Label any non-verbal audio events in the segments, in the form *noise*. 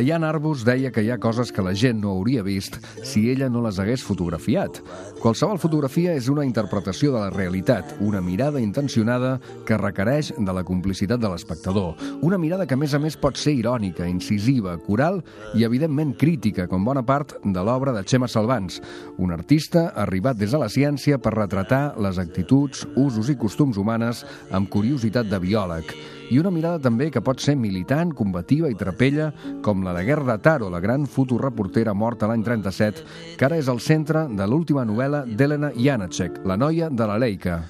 Diane Arbus deia que hi ha coses que la gent no hauria vist si ella no les hagués fotografiat. Qualsevol fotografia és una interpretació de la realitat, una mirada intencionada que requereix de la complicitat de l'espectador. Una mirada que, a més a més, pot ser irònica, incisiva, coral i, evidentment, crítica, com bona part de l'obra de Xema Salvans, un artista arribat des de la ciència per retratar les actituds, usos i costums humanes amb curiositat de biòleg i una mirada també que pot ser militant, combativa i trapella, com la de Guerra Taro, la gran fotoreportera morta l'any 37, que ara és el centre de l'última novel·la d'Helena Janacek, La noia de la Leica.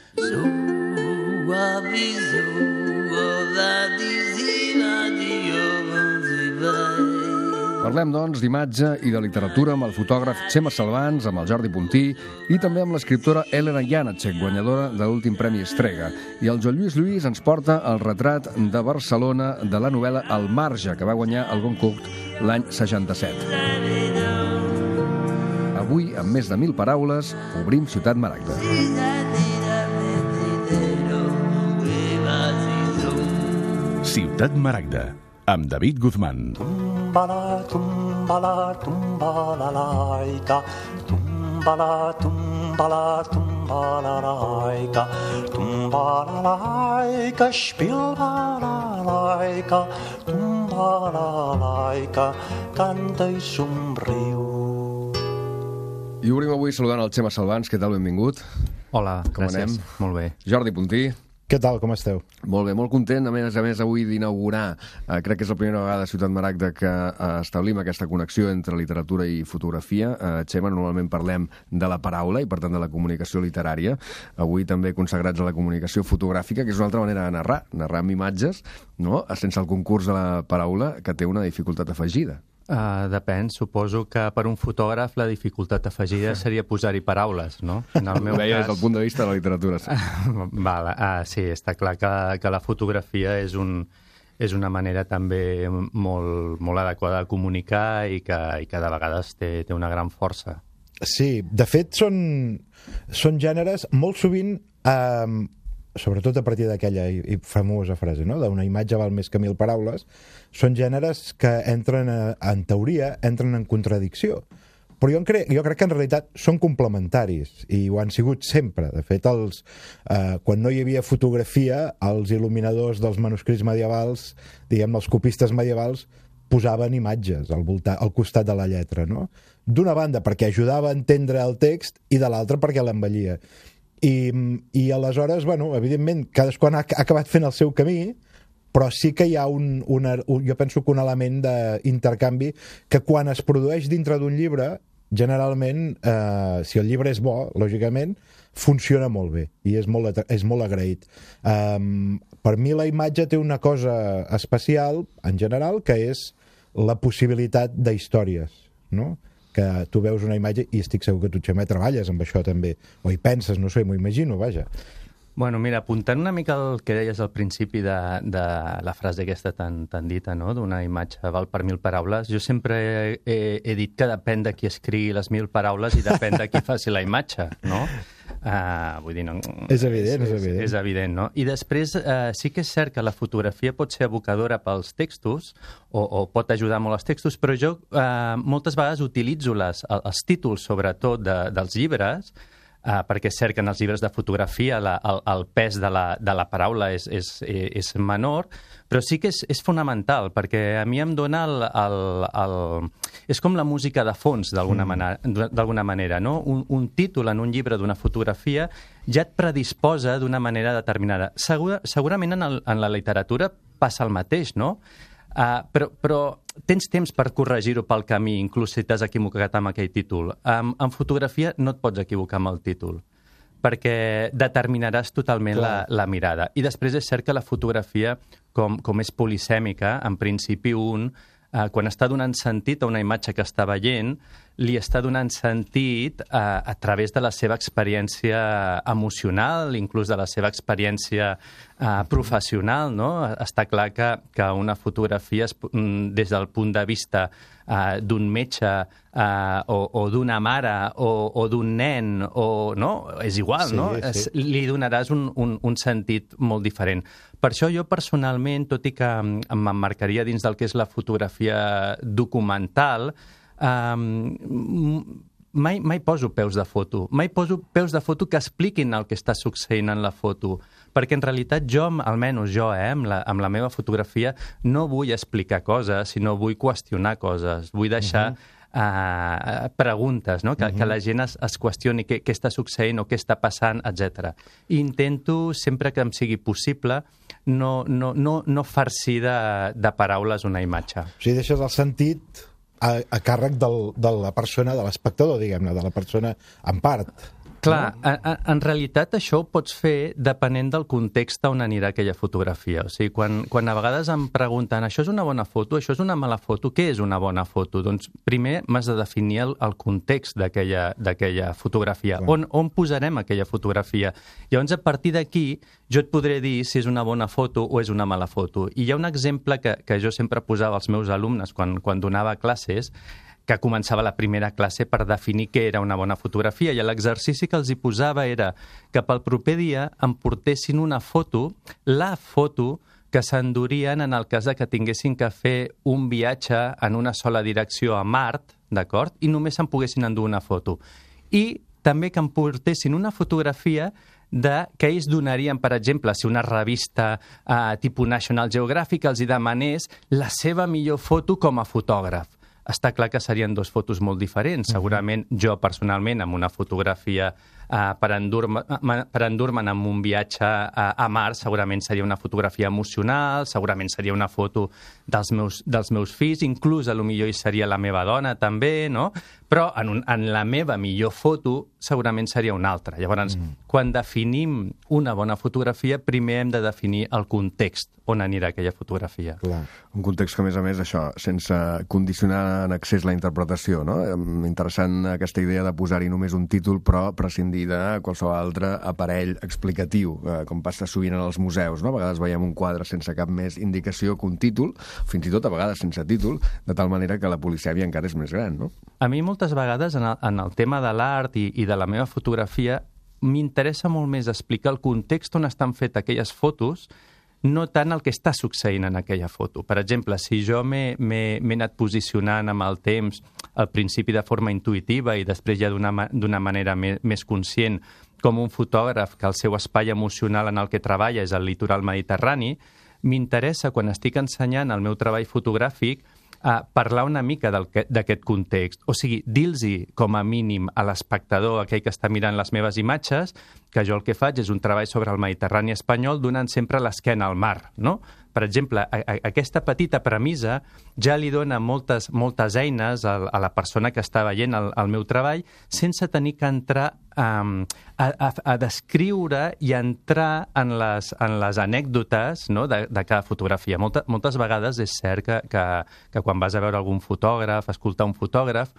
Parlem, doncs, d'imatge i de literatura amb el fotògraf Xema Salvans, amb el Jordi Puntí i també amb l'escriptora Elena Janacek, guanyadora de l'últim Premi Estrega. I el Joan Lluís Lluís ens porta el retrat de Barcelona de la novel·la El Marge, que va guanyar el Goncourt l'any 67. Avui, amb més de mil paraules, obrim Ciutat Maragda. Ciutat Maragda, amb David Guzmán. Tumbala, tumbala, tumbala laica. Tumbala, tumbala, tumbala laica. Tumbala laica, spilbala laica. Tumbala laica, canta i somriu. I obrim avui saludant el Xema Salvans. Què tal? Benvingut. Hola, Com gràcies. anem? Molt bé. Jordi Puntí. Què tal, com esteu? Molt bé, molt content, a més a més avui d'inaugurar, eh, crec que és la primera vegada a Ciutat Maragda que eh, establim aquesta connexió entre literatura i fotografia. Eh, Xema, normalment parlem de la paraula i per tant de la comunicació literària. Avui també consagrats a la comunicació fotogràfica, que és una altra manera de narrar, narrar amb imatges, no? sense el concurs de la paraula, que té una dificultat afegida. Uh, depèn, suposo que per un fotògraf la dificultat afegida seria posar-hi paraules, no? En el meu Ho deia des cas... del punt de vista de la literatura. Sí. *laughs* Val, uh, sí, està clar que, que la fotografia és, un, és una manera també molt, molt adequada de comunicar i que, i que de vegades té, té una gran força. Sí, de fet són, són gèneres molt sovint eh, sobretot a partir d'aquella famosa frase, no? d'una imatge val més que mil paraules, són gèneres que entren, a, en teoria, entren en contradicció. Però jo, crec, jo crec que en realitat són complementaris i ho han sigut sempre. De fet, els, eh, quan no hi havia fotografia, els il·luminadors dels manuscrits medievals, diguem, els copistes medievals, posaven imatges al, voltant, al costat de la lletra, no? D'una banda, perquè ajudava a entendre el text i de l'altra perquè l'envellia. I, I aleshores, bueno, evidentment, cadascú ha ha acabat fent el seu camí, però sí que hi ha un, una, un jo penso que un element d'intercanvi que quan es produeix dintre d'un llibre, generalment, eh, si el llibre és bo, lògicament, funciona molt bé i és molt, és molt agraït. Um, per mi la imatge té una cosa especial, en general, que és la possibilitat d'històries, no? Que tu veus una imatge i estic segur que tu, Xavier, treballes amb això també, o hi penses, no sé, m'ho imagino, vaja. Bueno, mira, apuntant una mica el que deies al principi de, de la frase aquesta tan, tan dita, no?, d'una imatge val per mil paraules, jo sempre he, he, he dit que depèn de qui escrigui les mil paraules i depèn de qui faci la imatge, no? Uh, vull dir, no... És evident, és evident. És evident, no? I després uh, sí que és cert que la fotografia pot ser evocadora pels textos o, o pot ajudar molt als textos, però jo uh, moltes vegades utilitzo les, els títols, sobretot, de, dels llibres, Uh, perquè és cert que en els llibres de fotografia la, el, el pes de la, de la paraula és, és, és menor, però sí que és, és fonamental, perquè a mi em dona el... el, el és com la música de fons, d'alguna Mm. manera, no? Un, un títol en un llibre d'una fotografia ja et predisposa d'una manera determinada. Segura, segurament en, el, en la literatura passa el mateix, no? Uh, però, però tens temps per corregir-ho pel camí, inclús si t'has equivocat amb aquell títol. Um, en fotografia no et pots equivocar amb el títol perquè determinaràs totalment la, la mirada. I després és cert que la fotografia, com, com és polisèmica, en principi un, eh, quan està donant sentit a una imatge que està veient, li està donant sentit a, a través de la seva experiència emocional, inclús de la seva experiència uh, professional, no? Està clar que, que una fotografia, es, mm, des del punt de vista uh, d'un metge uh, o, o d'una mare o, o d'un nen, o, no? és igual, Sí, no? sí. Es, li donaràs un, un, un sentit molt diferent. Per això jo personalment, tot i que mm, m'emmarcaria dins del que és la fotografia documental, um, mai, mai poso peus de foto. Mai poso peus de foto que expliquin el que està succeint en la foto. Perquè en realitat jo, almenys jo, eh, amb, la, amb la meva fotografia, no vull explicar coses, sinó vull qüestionar coses. Vull deixar... Uh -huh uh, preguntes, no? que, uh -huh. que la gent es, es qüestioni què, què està succeint o què està passant, etc. I intento, sempre que em sigui possible, no, no, no, no farcir de, de paraules una imatge. O sigui, deixes el sentit a, a càrrec del, de la persona, de l'espectador, diguem-ne, de la persona en part. Clar, no? en, en realitat això ho pots fer depenent del context on anirà aquella fotografia. O sigui, quan, quan a vegades em pregunten això és una bona foto, això és una mala foto, què és una bona foto? Doncs primer m'has de definir el, el context d'aquella fotografia. Clar. On, on posarem aquella fotografia? Llavors, a partir d'aquí, jo et podré dir si és una bona foto o és una mala foto. I hi ha un exemple que, que jo sempre posava als meus alumnes quan, quan donava classes, que començava la primera classe per definir què era una bona fotografia. I l'exercici que els hi posava era que pel proper dia em portessin una foto, la foto que s'endurien en el cas de que tinguessin que fer un viatge en una sola direcció a Mart, d'acord? I només se'n poguessin endur una foto. I també que em portessin una fotografia de que ells donarien, per exemple, si una revista eh, tipus National Geographic els hi demanés la seva millor foto com a fotògraf està clar que serien dos fotos molt diferents. Segurament jo, personalment, amb una fotografia uh, per endur-me per endur en un viatge a, a Mars, segurament seria una fotografia emocional, segurament seria una foto dels meus, dels meus fills, inclús a lo millor hi seria la meva dona també, no? Però en, un, en la meva millor foto segurament seria una altra. Llavors, mm. quan definim una bona fotografia, primer hem de definir el context on anirà aquella fotografia. Clar. Un context que, a més a més, això, sense condicionar en excés la interpretació, no? Interessant aquesta idea de posar-hi només un títol, però prescindir de qualsevol altre aparell explicatiu, eh, com passa sovint en els museus, no? A vegades veiem un quadre sense cap més indicació que un títol, fins i tot a vegades sense títol, de tal manera que la policèmia encara és més gran, no? A mi moltes vegades en el, en el tema de l'art i, i de la meva fotografia m'interessa molt més explicar el context on estan fetes aquelles fotos no tant el que està succeint en aquella foto. Per exemple, si jo m'he anat posicionant amb el temps, al principi de forma intuïtiva i després ja d'una manera més, més conscient, com un fotògraf que el seu espai emocional en el que treballa és el litoral mediterrani, m'interessa, quan estic ensenyant el meu treball fotogràfic, a parlar una mica d'aquest context. O sigui, dir-los com a mínim a l'espectador, aquell que està mirant les meves imatges, que jo el que faig és un treball sobre el Mediterrani espanyol donant sempre l'esquena al mar, no? Per exemple, a, a, aquesta petita premissa ja li dona moltes, moltes eines a, a la persona que està veient el, el meu treball sense tenir que entrar um, a, a, a descriure i entrar en les, en les anècdotes no, de, de cada fotografia. Molta, moltes vegades és cert que, que, que quan vas a veure algun fotògraf, escoltar un fotògraf,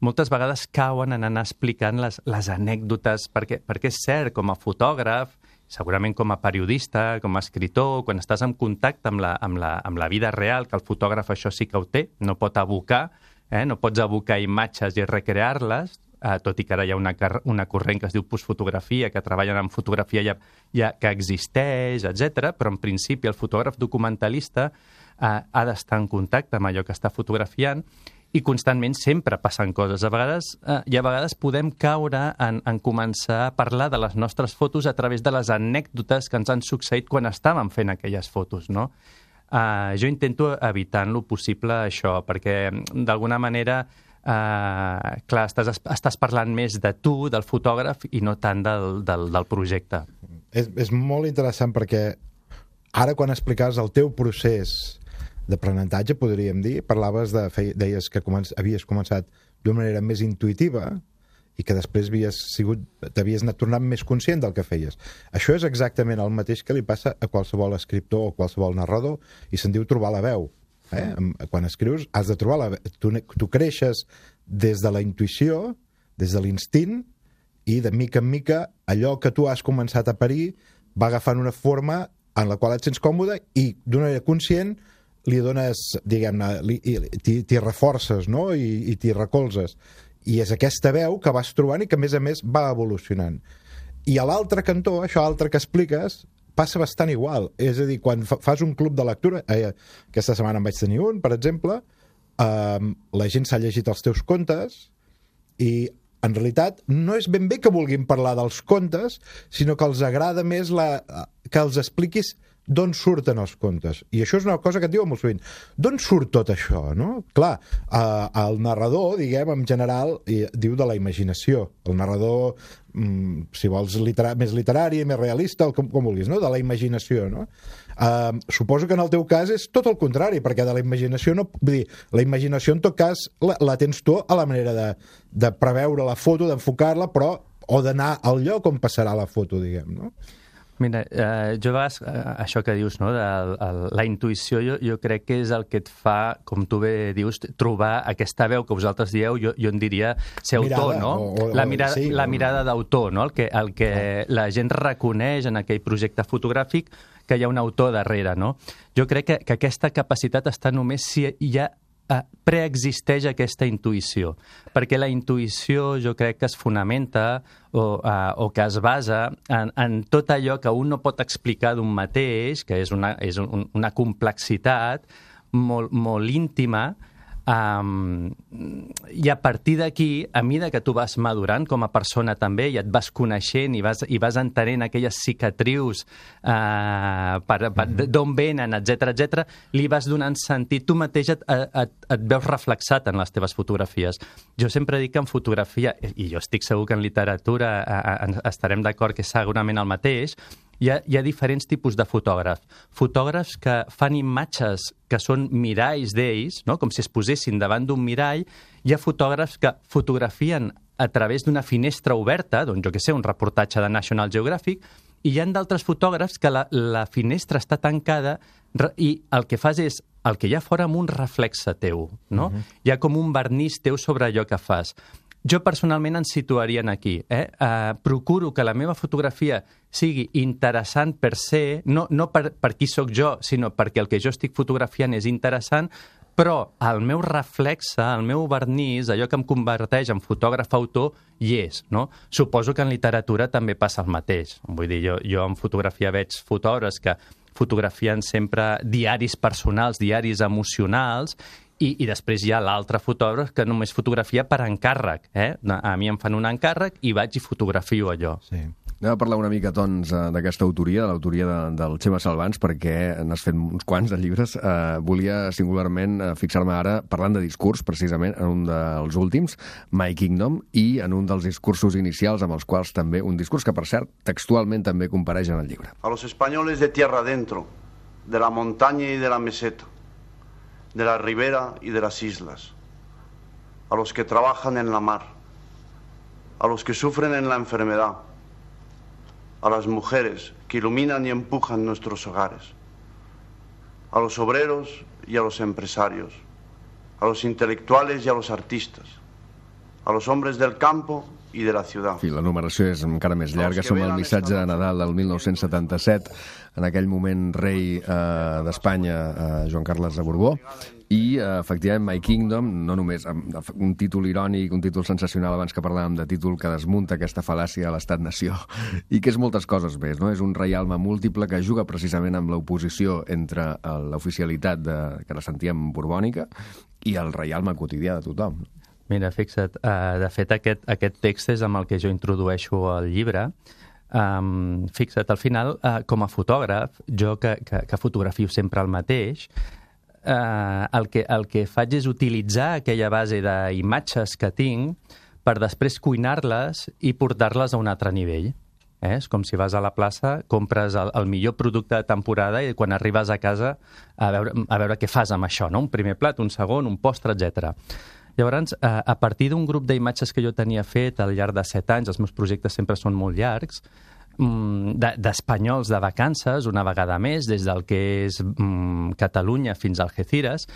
moltes vegades cauen en anar explicant les, les anècdotes, perquè, perquè és cert, com a fotògraf, segurament com a periodista, com a escritor, quan estàs en contacte amb la, amb la, amb la vida real, que el fotògraf això sí que ho té, no pot abocar, eh? no pots abocar imatges i recrear-les, eh, tot i que ara hi ha una, una corrent que es diu postfotografia, que treballen en fotografia ja, ja que existeix, etc. però en principi el fotògraf documentalista eh, ha d'estar en contacte amb allò que està fotografiant i constantment sempre passen coses. A vegades, eh, I a vegades podem caure en, en començar a parlar de les nostres fotos a través de les anècdotes que ens han succeït quan estàvem fent aquelles fotos, no? Uh, jo intento evitar en lo possible això, perquè d'alguna manera uh, clar, estàs, estàs parlant més de tu, del fotògraf, i no tant del, del, del projecte. És, és molt interessant perquè ara quan explicaves el teu procés d'aprenentatge, podríem dir, parlaves de, fei, deies que començ, havies començat d'una manera més intuïtiva i que després havies sigut, t'havies anat tornant més conscient del que feies. Això és exactament el mateix que li passa a qualsevol escriptor o qualsevol narrador i se'n diu trobar la veu. Eh? Am- Quan escrius has de trobar la veu. Tu, tu creixes des de la intuïció, des de l'instint, i de mica en mica allò que tu has començat a parir va agafant una forma en la qual et sents còmode i d'una manera conscient li dones, diguem-ne, t'hi reforces, no?, i, i t'hi recolzes. I és aquesta veu que vas trobant i que, a més a més, va evolucionant. I a l'altre cantó, això altre que expliques, passa bastant igual. És a dir, quan fa- fas un club de lectura, eh, aquesta setmana en vaig tenir un, per exemple, eh, la gent s'ha llegit els teus contes i en realitat no és ben bé que vulguin parlar dels contes, sinó que els agrada més la, que els expliquis d'on surten els contes. I això és una cosa que et diuen molt sovint. D'on surt tot això, no? Clar, eh, el narrador, diguem, en general, diu de la imaginació. El narrador, mm, si vols litera més literari, més realista, com, com vulguis, no? De la imaginació, no? Uh, suposo que en el teu cas és tot el contrari, perquè de la imaginació no... Vull dir, la imaginació en tot cas la, la tens tu a la manera de, de preveure la foto, d'enfocar-la, però o d'anar al lloc on passarà la foto, diguem, no? Mira, eh, jo a vegades, eh, això que dius, no, de el, la intuïció, jo, jo crec que és el que et fa, com tu bé dius, trobar aquesta veu que vosaltres dieu, jo, jo en diria ser autor, Mirada, no? o- o- la mirada, sí, la mirada d'autor, no? El que, el que la gent reconeix en aquell projecte fotogràfic que hi ha un autor darrere, no? Jo crec que, que aquesta capacitat està només si hi ha preexisteix aquesta intuïció, perquè la intuïció jo crec que es fonamenta o, uh, o que es basa en, en tot allò que un no pot explicar d'un mateix, que és una, és un, una complexitat molt, molt íntima, Um, I a partir d'aquí, a mida que tu vas madurant com a persona també i et vas coneixent i vas, i vas entenent aquelles cicatrius uh, per, per, d'on venen, etc etc, li vas donant sentit. Tu mateix et, et, et veus reflexat en les teves fotografies. Jo sempre dic que en fotografia, i jo estic segur que en literatura uh, estarem d'acord que és segurament el mateix, hi ha, hi ha diferents tipus de fotògrafs. Fotògrafs que fan imatges que són miralls d'ells, no? com si es posessin davant d'un mirall. Hi ha fotògrafs que fotografien a través d'una finestra oberta, doncs jo que sé, un reportatge de National Geographic, i hi ha d'altres fotògrafs que la, la finestra està tancada i el que fas és el que hi ha fora amb un reflexe teu, no? Uh -huh. Hi ha com un vernís teu sobre allò que fas. Jo personalment ens situaríem aquí. Eh? Uh, procuro que la meva fotografia sigui interessant per ser, no, no per, per qui sóc jo, sinó perquè el que jo estic fotografiant és interessant, però el meu reflexe, el meu vernís, allò que em converteix en fotògraf-autor, hi és. No? Suposo que en literatura també passa el mateix. Vull dir, jo, jo en fotografia veig fotògrafs que fotografien sempre diaris personals, diaris emocionals, i, i després hi ha l'altre fotògraf que només fotografia per encàrrec. Eh? A mi em fan un encàrrec i vaig i fotografio allò. Sí. Anem a parlar una mica, doncs, eh, d'aquesta autoria, de l'autoria de, del Xema Salvans, perquè n'has fet uns quants de llibres. Eh, volia singularment eh, fixar-me ara parlant de discurs, precisament, en un dels últims, My Kingdom, i en un dels discursos inicials, amb els quals també, un discurs que, per cert, textualment també compareix en el llibre. a los españoles de tierra adentro, de la montaña y de la meseta, de la ribera y de las islas, a los que trabajan en la mar, a los que sufren en la enfermedad, a las mujeres que iluminan y empujan nuestros hogares, a los obreros y a los empresarios, a los intelectuales y a los artistas, a los hombres del campo y de la ciudad. En fi, la numeració és encara més llarga. Som al missatge de Nadal del 1977, en aquell moment rei eh, d'Espanya, eh, Joan Carles de Borbó, i, eh, efectivament, My Kingdom, no només amb un títol irònic, un títol sensacional abans que parlàvem de títol que desmunta aquesta fal·làcia a l'estat-nació, *laughs* i que és moltes coses més, no? És un reialme múltiple que juga precisament amb l'oposició entre eh, l'oficialitat de, que la sentíem borbònica i el reialme quotidià de tothom. Mira, fixa't, uh, de fet aquest, aquest text és amb el que jo introdueixo el llibre. Um, fixa't, al final, uh, com a fotògraf, jo que, que, que fotografio sempre el mateix, uh, el, que, el que faig és utilitzar aquella base d'imatges que tinc per després cuinar-les i portar-les a un altre nivell. Eh? És com si vas a la plaça, compres el, el millor producte de temporada i quan arribes a casa a veure, a veure què fas amb això, no? un primer plat, un segon, un postre, etc. Llavors, a, a partir d'un grup d'imatges que jo tenia fet al llarg de set anys, els meus projectes sempre són molt llargs, mm, de- d'espanyols de vacances, una vegada més, des del que és mm, Catalunya fins a Algeciras,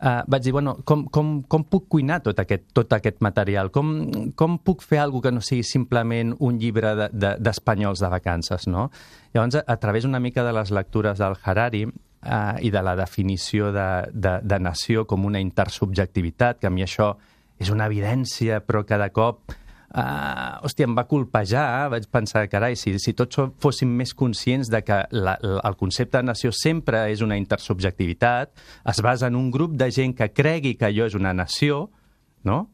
uh, vaig dir, bueno, com, com, com puc cuinar tot aquest, tot aquest material? Com, com puc fer alguna que no sigui simplement un llibre d'espanyols de, de, de vacances, no? Llavors, a, a través una mica de les lectures del Harari, uh, i de la definició de, de, de nació com una intersubjectivitat, que a mi això és una evidència, però cada cop Uh, hòstia, em va colpejar, vaig pensar, carai, si, si tots fóssim més conscients de que la, la, el concepte de nació sempre és una intersubjectivitat, es basa en un grup de gent que cregui que allò és una nació, no?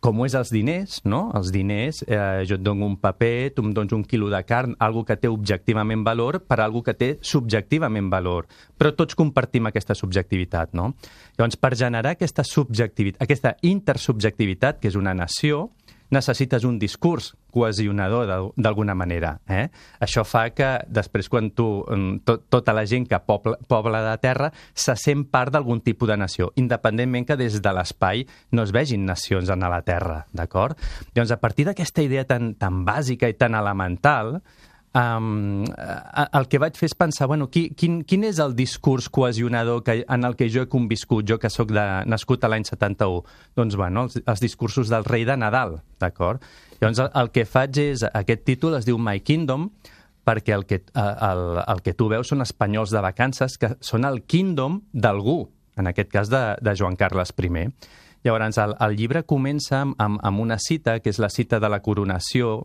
Com ho és els diners, no? Els diners, eh, jo et dono un paper, tu em dones un quilo de carn, algo que té objectivament valor per algo que té subjectivament valor. Però tots compartim aquesta subjectivitat, no? Llavors, per generar aquesta subjectivitat, aquesta intersubjectivitat, que és una nació, necessites un discurs cohesionador d'alguna manera. Eh? Això fa que després quan tu, mm, to, tota la gent que pobla, pobla de terra se sent part d'algun tipus de nació, independentment que des de l'espai no es vegin nacions en la terra, d'acord? Llavors, a partir d'aquesta idea tan, tan bàsica i tan elemental, um, el que vaig fer és pensar, bueno, qui, quin, quin és el discurs cohesionador que, en el que jo he conviscut, jo que sóc de, nascut a l'any 71? Doncs, bueno, els, els discursos del rei de Nadal, d'acord? Llavors, el, el que faig és, aquest títol es diu My Kingdom, perquè el que, el, el que tu veus són espanyols de vacances que són el kingdom d'algú, en aquest cas de, de Joan Carles I. Llavors, el, el llibre comença amb, amb una cita, que és la cita de la coronació,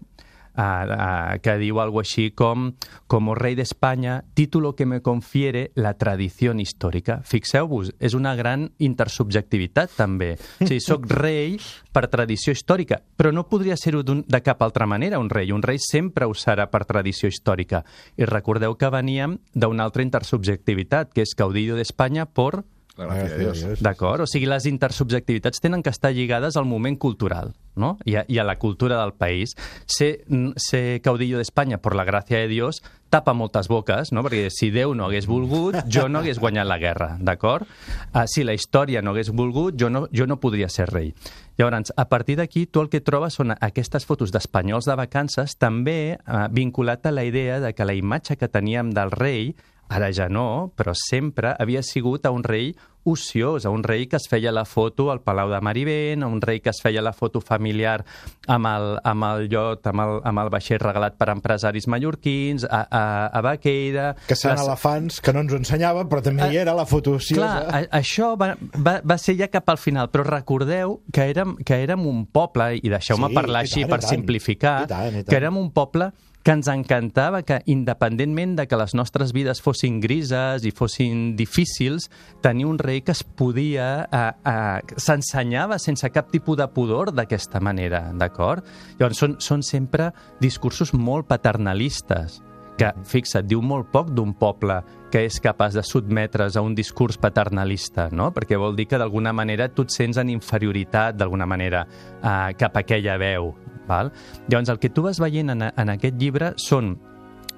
uh, que diu algo així com «Como rei d'Espanya, título que me confiere la tradició històrica». Fixeu-vos, és una gran intersubjectivitat, també. O sigui, soc *laughs* rei per tradició històrica, però no podria ser-ho de cap altra manera, un rei. Un rei sempre ho serà per tradició històrica. I recordeu que veníem d'una altra intersubjectivitat, que és caudillo d'Espanya por la gràcia de Dios. D'acord? O sigui, les intersubjectivitats tenen que estar lligades al moment cultural no? I, a, i a la cultura del país. Ser, ser caudillo d'Espanya per la gràcia de Dios tapa moltes boques, no? perquè si Déu no hagués volgut, jo no hagués guanyat la guerra, d'acord? Uh, si la història no hagués volgut, jo no, jo no podria ser rei. Llavors, a partir d'aquí, tu el que trobes són aquestes fotos d'espanyols de vacances, també uh, vinculat a la idea de que la imatge que teníem del rei Ara ja no, però sempre havia sigut a un rei ociós, a un rei que es feia la foto al Palau de Marivent, a un rei que es feia la foto familiar amb el, amb el llot, amb el, amb el vaixell regalat per empresaris mallorquins, a, a, a Baqueira... Que són les... elefants, que no ens ho ensenyava, però també hi era la foto ociosa. Clar, a, això va, va, va ser ja cap al final, però recordeu que érem, que érem un poble, i deixeu-me sí, parlar així tant, per simplificar, I tant, i tant. que érem un poble que ens encantava que, independentment de que les nostres vides fossin grises i fossin difícils, tenir un rei que es podia... Eh, eh, s'ensenyava sense cap tipus de pudor d'aquesta manera, d'acord? Llavors, són, són sempre discursos molt paternalistes, que, fixa't, diu molt poc d'un poble que és capaç de sotmetre's a un discurs paternalista, no? Perquè vol dir que d'alguna manera tu et sents en inferioritat, d'alguna manera, eh, cap a aquella veu, Val? Llavors, el que tu vas veient en, en aquest llibre són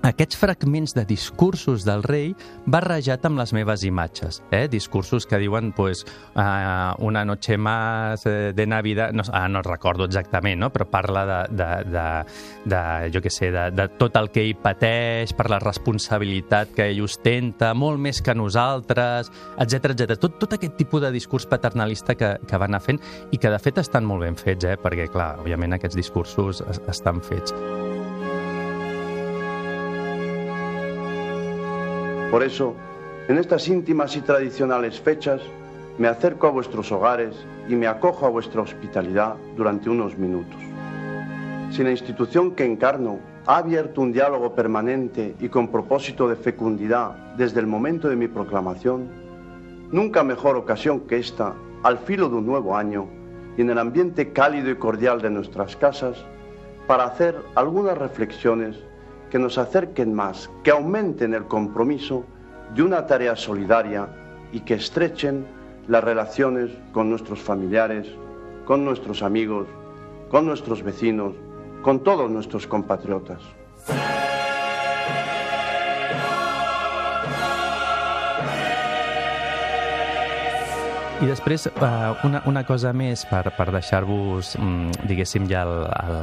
aquests fragments de discursos del rei barrejat amb les meves imatges. Eh? Discursos que diuen pues, uh, una noche más eh, de Navidad... No, ah, no recordo exactament, no? però parla de, de, de, de jo què sé, de, de tot el que ell pateix, per la responsabilitat que ell ostenta, molt més que nosaltres, etc etc. Tot, tot aquest tipus de discurs paternalista que, que va anar fent i que, de fet, estan molt ben fets, eh? perquè, clar, òbviament aquests discursos estan fets. Por eso, en estas íntimas y tradicionales fechas, me acerco a vuestros hogares y me acojo a vuestra hospitalidad durante unos minutos. Si la institución que encarno ha abierto un diálogo permanente y con propósito de fecundidad desde el momento de mi proclamación, nunca mejor ocasión que esta, al filo de un nuevo año y en el ambiente cálido y cordial de nuestras casas, para hacer algunas reflexiones que nos acerquen más, que aumenten el compromiso de una tarea solidaria y que estrechen las relaciones con nuestros familiares, con nuestros amigos, con nuestros vecinos, con todos nuestros compatriotas. I després, uh, una, una cosa més per, per deixar-vos, mm, diguéssim, ja el, el,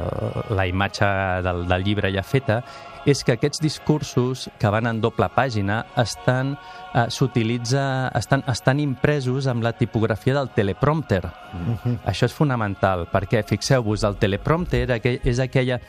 la imatge del, del llibre ja feta, és que aquests discursos que van en doble pàgina estan eh, s'utilitza estan, estan impresos amb la tipografia del teleprompter. Mm -hmm. Això és fonamental, perquè fixeu-vos, el teleprompter aquell, és aquella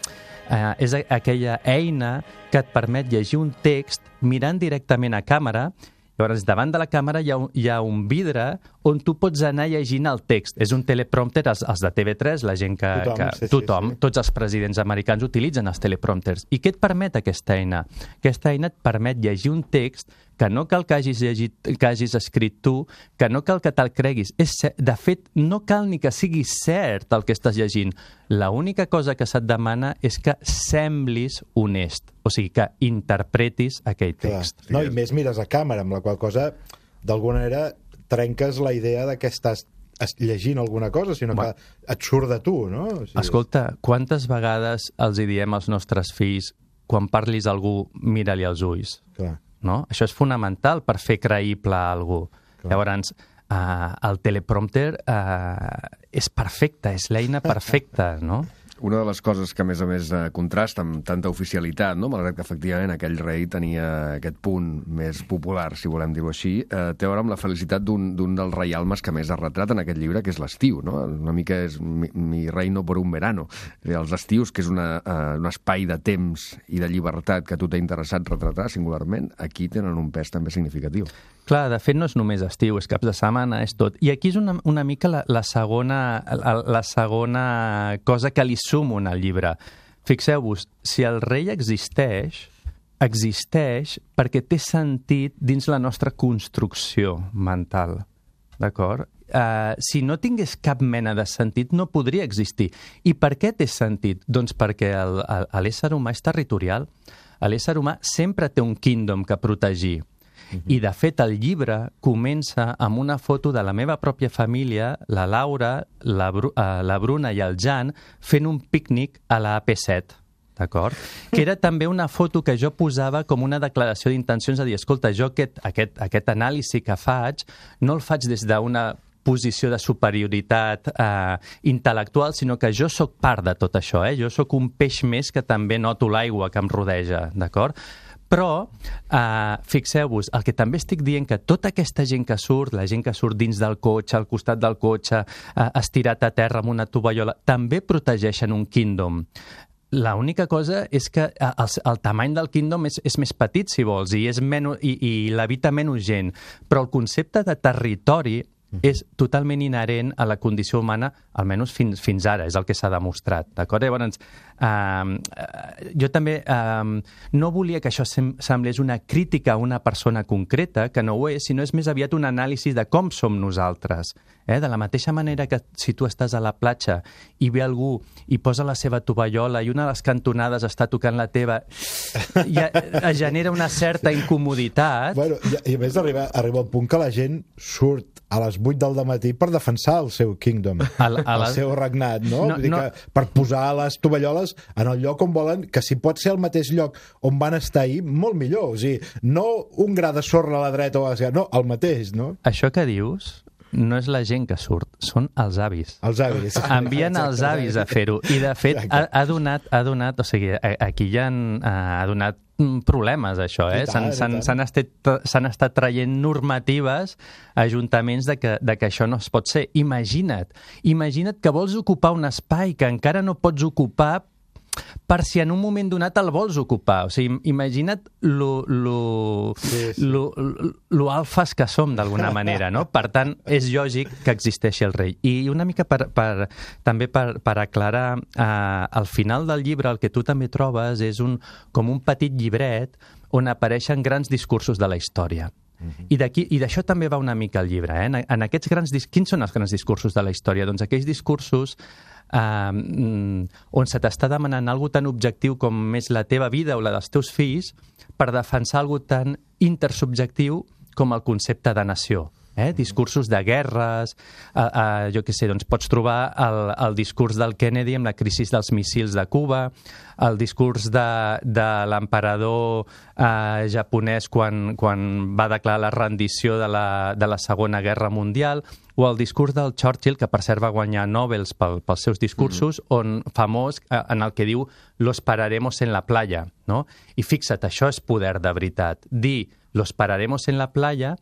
eh, és aquella eina que et permet llegir un text mirant directament a càmera Llavors, davant de la càmera hi ha, un, hi ha un vidre on tu pots anar llegint el text. És un teleprompter, els, els de TV3, la gent que... Tothom, que, sí, sí, tothom sí. tots els presidents americans utilitzen els teleprompters. I què et permet aquesta eina? Aquesta eina et permet llegir un text que no cal que hagis, llegit, que hagis escrit tu, que no cal que te'l creguis. És cert, de fet, no cal ni que sigui cert el que estàs llegint. La única cosa que se't demana és que semblis honest, o sigui, que interpretis aquell Clar. text. No, i més mires a càmera, amb la qual cosa, d'alguna manera, trenques la idea de que estàs es- llegint alguna cosa, sinó que et surt de tu, no? O sigui, Escolta, quantes vegades els hi diem als nostres fills quan parlis a algú, mira-li als ulls? Clar. No? Això és fonamental per fer creïble algú. Clar. Llavors, uh, el teleprompter uh, és perfecte, és l'eina perfecta, no? Una de les coses que, a més a més, eh, contrasta amb tanta oficialitat, no? malgrat que, efectivament, aquell rei tenia aquest punt més popular, si volem dir-ho així, eh, té a veure amb la felicitat d'un dels reialmes que més es retrata en aquest llibre, que és l'estiu. No? Una mica és mi, mi reino por un verano. Eh, Els estius, que és una, eh, un espai de temps i de llibertat que a tu t'ha interessat retratar singularment, aquí tenen un pes també significatiu. Clar, de fet no és només estiu, és caps de setmana, és tot. I aquí és una, una mica la, la, segona, la, la segona cosa que li sumo al llibre. Fixeu-vos, si el rei existeix, existeix perquè té sentit dins la nostra construcció mental. D'acord? Uh, si no tingués cap mena de sentit, no podria existir. I per què té sentit? Doncs perquè el- el- l'ésser humà és territorial. L'ésser humà sempre té un kingdom que protegir. I, de fet, el llibre comença amb una foto de la meva pròpia família, la Laura, la, Bru eh, la Bruna i el Jan, fent un pícnic a la AP7 d'acord? Que era també una foto que jo posava com una declaració d'intencions de dir, escolta, jo aquest, aquest, aquest anàlisi que faig no el faig des d'una posició de superioritat eh, intel·lectual, sinó que jo sóc part de tot això, eh? jo sóc un peix més que també noto l'aigua que em rodeja, d'acord? Però, eh, fixeu-vos, el que també estic dient que tota aquesta gent que surt, la gent que surt dins del cotxe, al costat del cotxe, eh, estirat a terra amb una tovallola, també protegeixen un kingdom. La única cosa és que eh, el, el tamany del Kingdom és, és més petit, si vols, i, és menys, i, i l'habita menys gent. Però el concepte de territori és totalment inherent a la condició humana, almenys fins, fins ara, és el que s'ha demostrat. D'acord? Llavors, eh, jo també eh, no volia que això sem semblés una crítica a una persona concreta, que no ho és, sinó és més aviat un anàlisi de com som nosaltres. Eh? De la mateixa manera que si tu estàs a la platja i ve algú i posa la seva tovallola i una de les cantonades està tocant la teva, ja, es genera una certa incomoditat. Bueno, i, i a més arriba, arriba el punt que la gent surt a les 8 del matí per defensar el seu kingdom, Al- a el la- seu regnat, no? No, Vull dir no. que per posar les tovalloles en el lloc on volen, que si pot ser el mateix lloc on van estar ahir, molt millor. O sigui, no un gra de sorra a la dreta o a l'esquerra, no, el mateix, no? Això que dius no és la gent que surt, són els avis. Els avis. *laughs* Envien els avis a fer-ho. I, de fet, ha, ha, donat, ha donat... O sigui, aquí ja han, ha donat mm, problemes, això, eh? S'han estat, estat traient normatives a ajuntaments de que, de que això no es pot ser. Imagina't, imagina't que vols ocupar un espai que encara no pots ocupar per si en un moment donat el vols ocupar. O sigui, imagina't lo, lo, Sí, sí. lo, lo, alfas que som, d'alguna manera, no? Per tant, és lògic que existeixi el rei. I una mica per, per, també per, per aclarar, eh, al final del llibre el que tu també trobes és un, com un petit llibret on apareixen grans discursos de la història. I d'aquí i d'això també va una mica el llibre. Eh? En, en aquests grans. Quins són els grans discursos de la història? Doncs aquells discursos eh, mm, on se t'està demanant algo tan objectiu com és la teva vida o la dels teus fills per defensar algo tan intersubjectiu com el concepte de nació. Eh? Discursos de guerres, eh, eh, jo què sé, doncs pots trobar el, el discurs del Kennedy amb la crisi dels missils de Cuba, el discurs de, de l'emperador eh, japonès quan, quan va declarar la rendició de la, de la Segona Guerra Mundial, o el discurs del Churchill, que per cert va guanyar Nobels pel, pels seus discursos, mm -hmm. on famós eh, en el que diu «los pararemos en la playa», no? I fixa't, això és poder de veritat. Dir «los pararemos en la playa»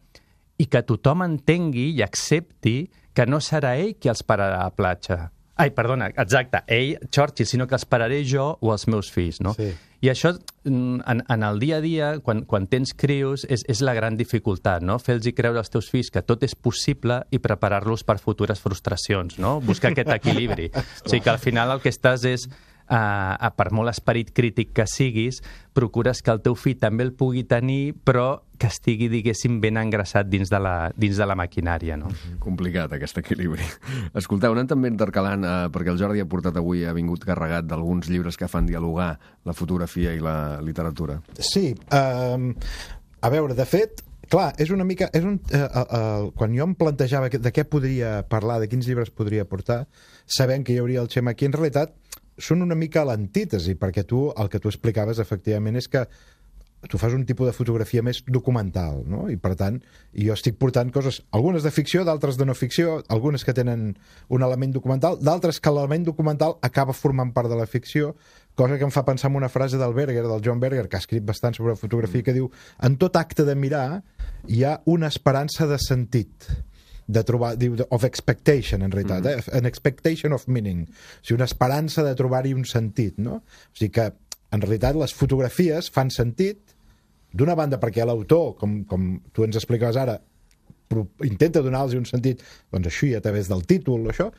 i que tothom entengui i accepti que no serà ell qui els pararà a la platja. Ai, perdona, exacte, ell, Churchill, sinó que els pararé jo o els meus fills, no? Sí. I això, mm, en, en el dia a dia, quan, quan tens crios, és, és la gran dificultat, no? Fer-los creure als teus fills que tot és possible i preparar-los per futures frustracions, no? Buscar aquest equilibri. *laughs* o sigui que al final el que estàs és uh, per molt esperit crític que siguis, procures que el teu fill també el pugui tenir, però que estigui, diguéssim, ben engraçat dins de la, dins de la maquinària. No? Complicat, aquest equilibri. *laughs* Escolteu, anem també intercalant, eh, perquè el Jordi ha portat avui, ha vingut carregat d'alguns llibres que fan dialogar la fotografia i la literatura. Sí, um, a veure, de fet, clar, és una mica... És un, uh, uh, uh, quan jo em plantejava de què podria parlar, de quins llibres podria portar, sabent que hi hauria el Xem aquí, en realitat són una mica l'antítesi, perquè tu el que tu explicaves efectivament és que tu fas un tipus de fotografia més documental, no? I per tant, jo estic portant coses, algunes de ficció, d'altres de no ficció, algunes que tenen un element documental, d'altres que l'element documental acaba formant part de la ficció, cosa que em fa pensar en una frase del Berger, del John Berger, que ha escrit bastant sobre fotografia, que diu, en tot acte de mirar hi ha una esperança de sentit de trobar, diu, of expectation, en realitat, mm -hmm. eh? an expectation of meaning, o sigui, una esperança de trobar-hi un sentit, no? O sigui que, en realitat, les fotografies fan sentit, d'una banda perquè l'autor, com, com tu ens explicaves ara, intenta donar-los un sentit, doncs així, a través del títol, això,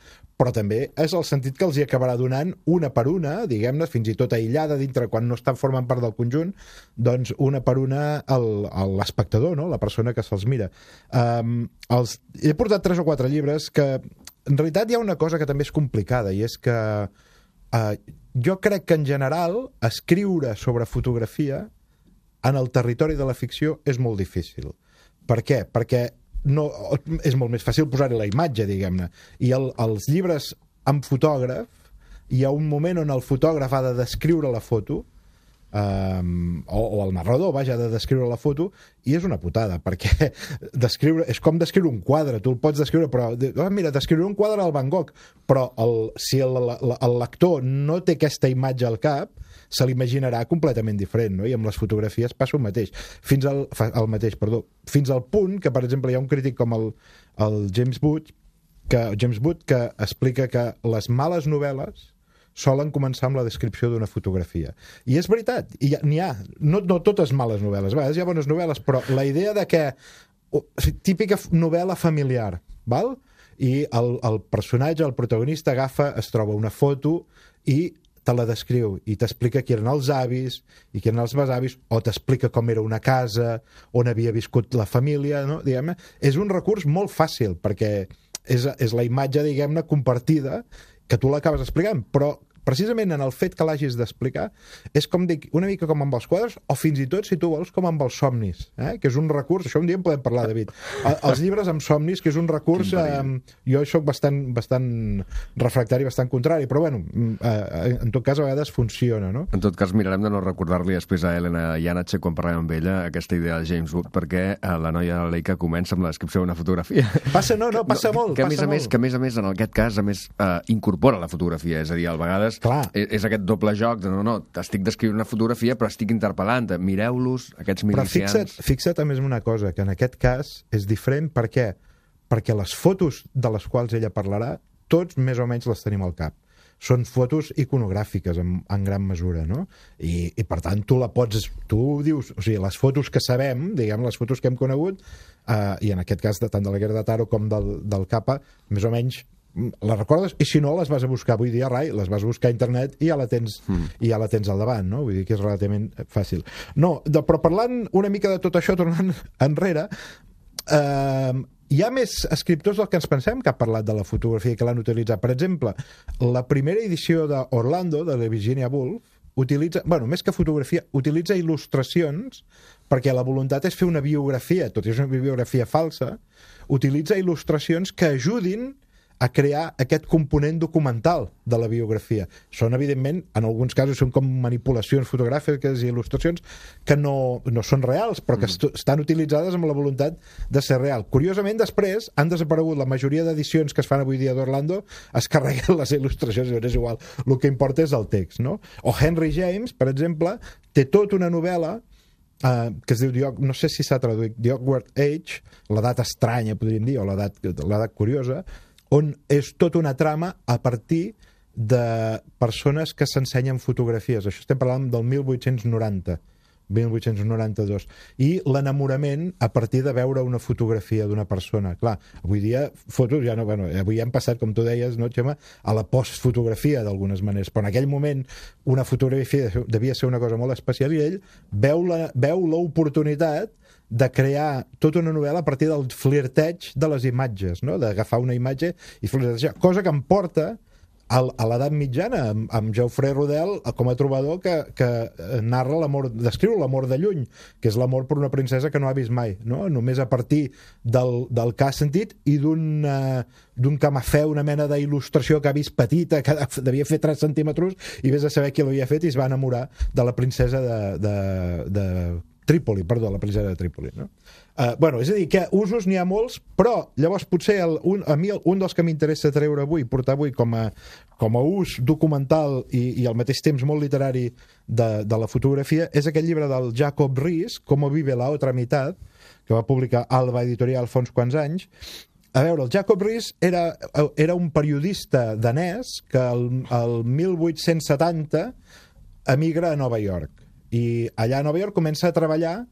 però també és el sentit que els hi acabarà donant una per una, diguem-ne, fins i tot aïllada dintre, quan no estan formant part del conjunt, doncs una per una l'espectador, no? la persona que se'ls mira. Um, els, he portat tres o quatre llibres que en realitat hi ha una cosa que també és complicada i és que uh, jo crec que en general escriure sobre fotografia en el territori de la ficció és molt difícil. Per què? Perquè no, és molt més fàcil posar-hi la imatge, diguem-ne. I el, els llibres amb fotògraf, hi ha un moment on el fotògraf ha de descriure la foto, um, o, o el narrador, vaja, de descriure la foto, i és una putada, perquè *laughs* descriure, és com descriure un quadre, tu el pots descriure, però, oh, mira, descriure un quadre al Van Gogh, però el, si el, el, el lector no té aquesta imatge al cap, se l'imaginarà completament diferent, no? I amb les fotografies passa el mateix. Fins al, el mateix, perdó. Fins al punt que, per exemple, hi ha un crític com el, el James Wood, que, James Wood que explica que les males novel·les solen començar amb la descripció d'una fotografia. I és veritat, n'hi ha, no, no totes males novel·les, a vegades hi ha bones novel·les, però la idea de que típica novel·la familiar, val? i el, el personatge, el protagonista, agafa, es troba una foto i te la descriu i t'explica qui eren els avis i qui eren els besavis, o t'explica com era una casa, on havia viscut la família, no? diguem -ne. És un recurs molt fàcil, perquè és, és la imatge, diguem-ne, compartida que tu l'acabes explicant, però precisament en el fet que l'hagis d'explicar, és com dic, una mica com amb els quadres, o fins i tot, si tu vols, com amb els somnis, eh? que és un recurs, això un dia en podem parlar, David, *laughs* els llibres amb somnis, que és un recurs, eh, jo sóc bastant, bastant refractari, bastant contrari, però bueno, mm, eh, en tot cas a vegades funciona, no? En tot cas mirarem de no recordar-li després a Helena Janacek quan parlem amb ella aquesta idea de James Wood, perquè eh, la noia Leica comença amb la descripció d'una fotografia. Passa, no, no, *laughs* passa no, molt, que a més a més, que a més a més, en aquest cas, a més, eh, incorpora la fotografia, és a dir, a vegades vegades Clar. És, és aquest doble joc de no, no, estic descrivint una fotografia però estic interpel·lant, mireu-los, aquests milicians... Però fixa't, fixa't a més en una cosa, que en aquest cas és diferent, per què? Perquè les fotos de les quals ella parlarà, tots més o menys les tenim al cap són fotos iconogràfiques en, en gran mesura, no? I, I per tant tu la pots... Tu dius... O sigui, les fotos que sabem, diguem, les fotos que hem conegut, eh, i en aquest cas de, tant de la Guerra de Taro com del, del Capa, més o menys les recordes i si no les vas a buscar avui dia rai, les vas a buscar a internet i ja la tens, mm. i ja la tens al davant no? vull dir que és relativament fàcil no, de, però parlant una mica de tot això tornant *laughs* enrere eh, hi ha més escriptors del que ens pensem que ha parlat de la fotografia que l'han utilitzat per exemple, la primera edició d'Orlando de la Virginia Woolf utilitza, bueno, més que fotografia, utilitza il·lustracions perquè la voluntat és fer una biografia, tot i és una biografia falsa, utilitza il·lustracions que ajudin a crear aquest component documental de la biografia. Són, evidentment, en alguns casos són com manipulacions fotogràfiques i il·lustracions que no, no són reals, però que est estan utilitzades amb la voluntat de ser real. Curiosament, després han desaparegut la majoria d'edicions que es fan avui dia d'Orlando, es carreguen les il·lustracions, i és igual, el que importa és el text, no? O Henry James, per exemple, té tota una novel·la Uh, que es diu, The no sé si s'ha traduït, The Awkward Age, l'edat estranya, podríem dir, o l'edat curiosa, on és tota una trama a partir de persones que s'ensenyen fotografies. Això estem parlant del 1890. 1892 i l'enamorament a partir de veure una fotografia d'una persona. Clar, avui dia fotos ja no, bueno, avui hem passat, com tu deies, no, Xema, a la postfotografia d'algunes maneres, però en aquell moment una fotografia devia ser una cosa molt especial i ell veu l'oportunitat de crear tota una novel·la a partir del flirteig de les imatges, no? d'agafar una imatge i flirtejar, cosa que em porta a l'edat mitjana, amb, amb Geoffrey Rodel com a trobador que, que eh, narra l'amor, descriu l'amor de lluny, que és l'amor per una princesa que no ha vist mai, no? només a partir del, del que ha sentit i d'un eh, d'un camafeu, una mena d'il·lustració que ha vist petita, que devia fer 3 centímetres, i vés a saber qui l'havia fet i es va enamorar de la princesa de, de, de Trípoli, perdó, la princesa de Trípoli. No? Uh, bueno, és a dir, que usos n'hi ha molts, però llavors potser el, un, a mi el, un dels que m'interessa treure avui, portar avui com a, com a ús documental i, i al mateix temps molt literari de, de la fotografia, és aquest llibre del Jacob Ries, Com vive la otra mitad, que va publicar Alba Editorial fa uns quants anys, a veure, el Jacob Ries era, era un periodista danès que el, el 1870 emigra a Nova York. I allà a Nova York comença a treballar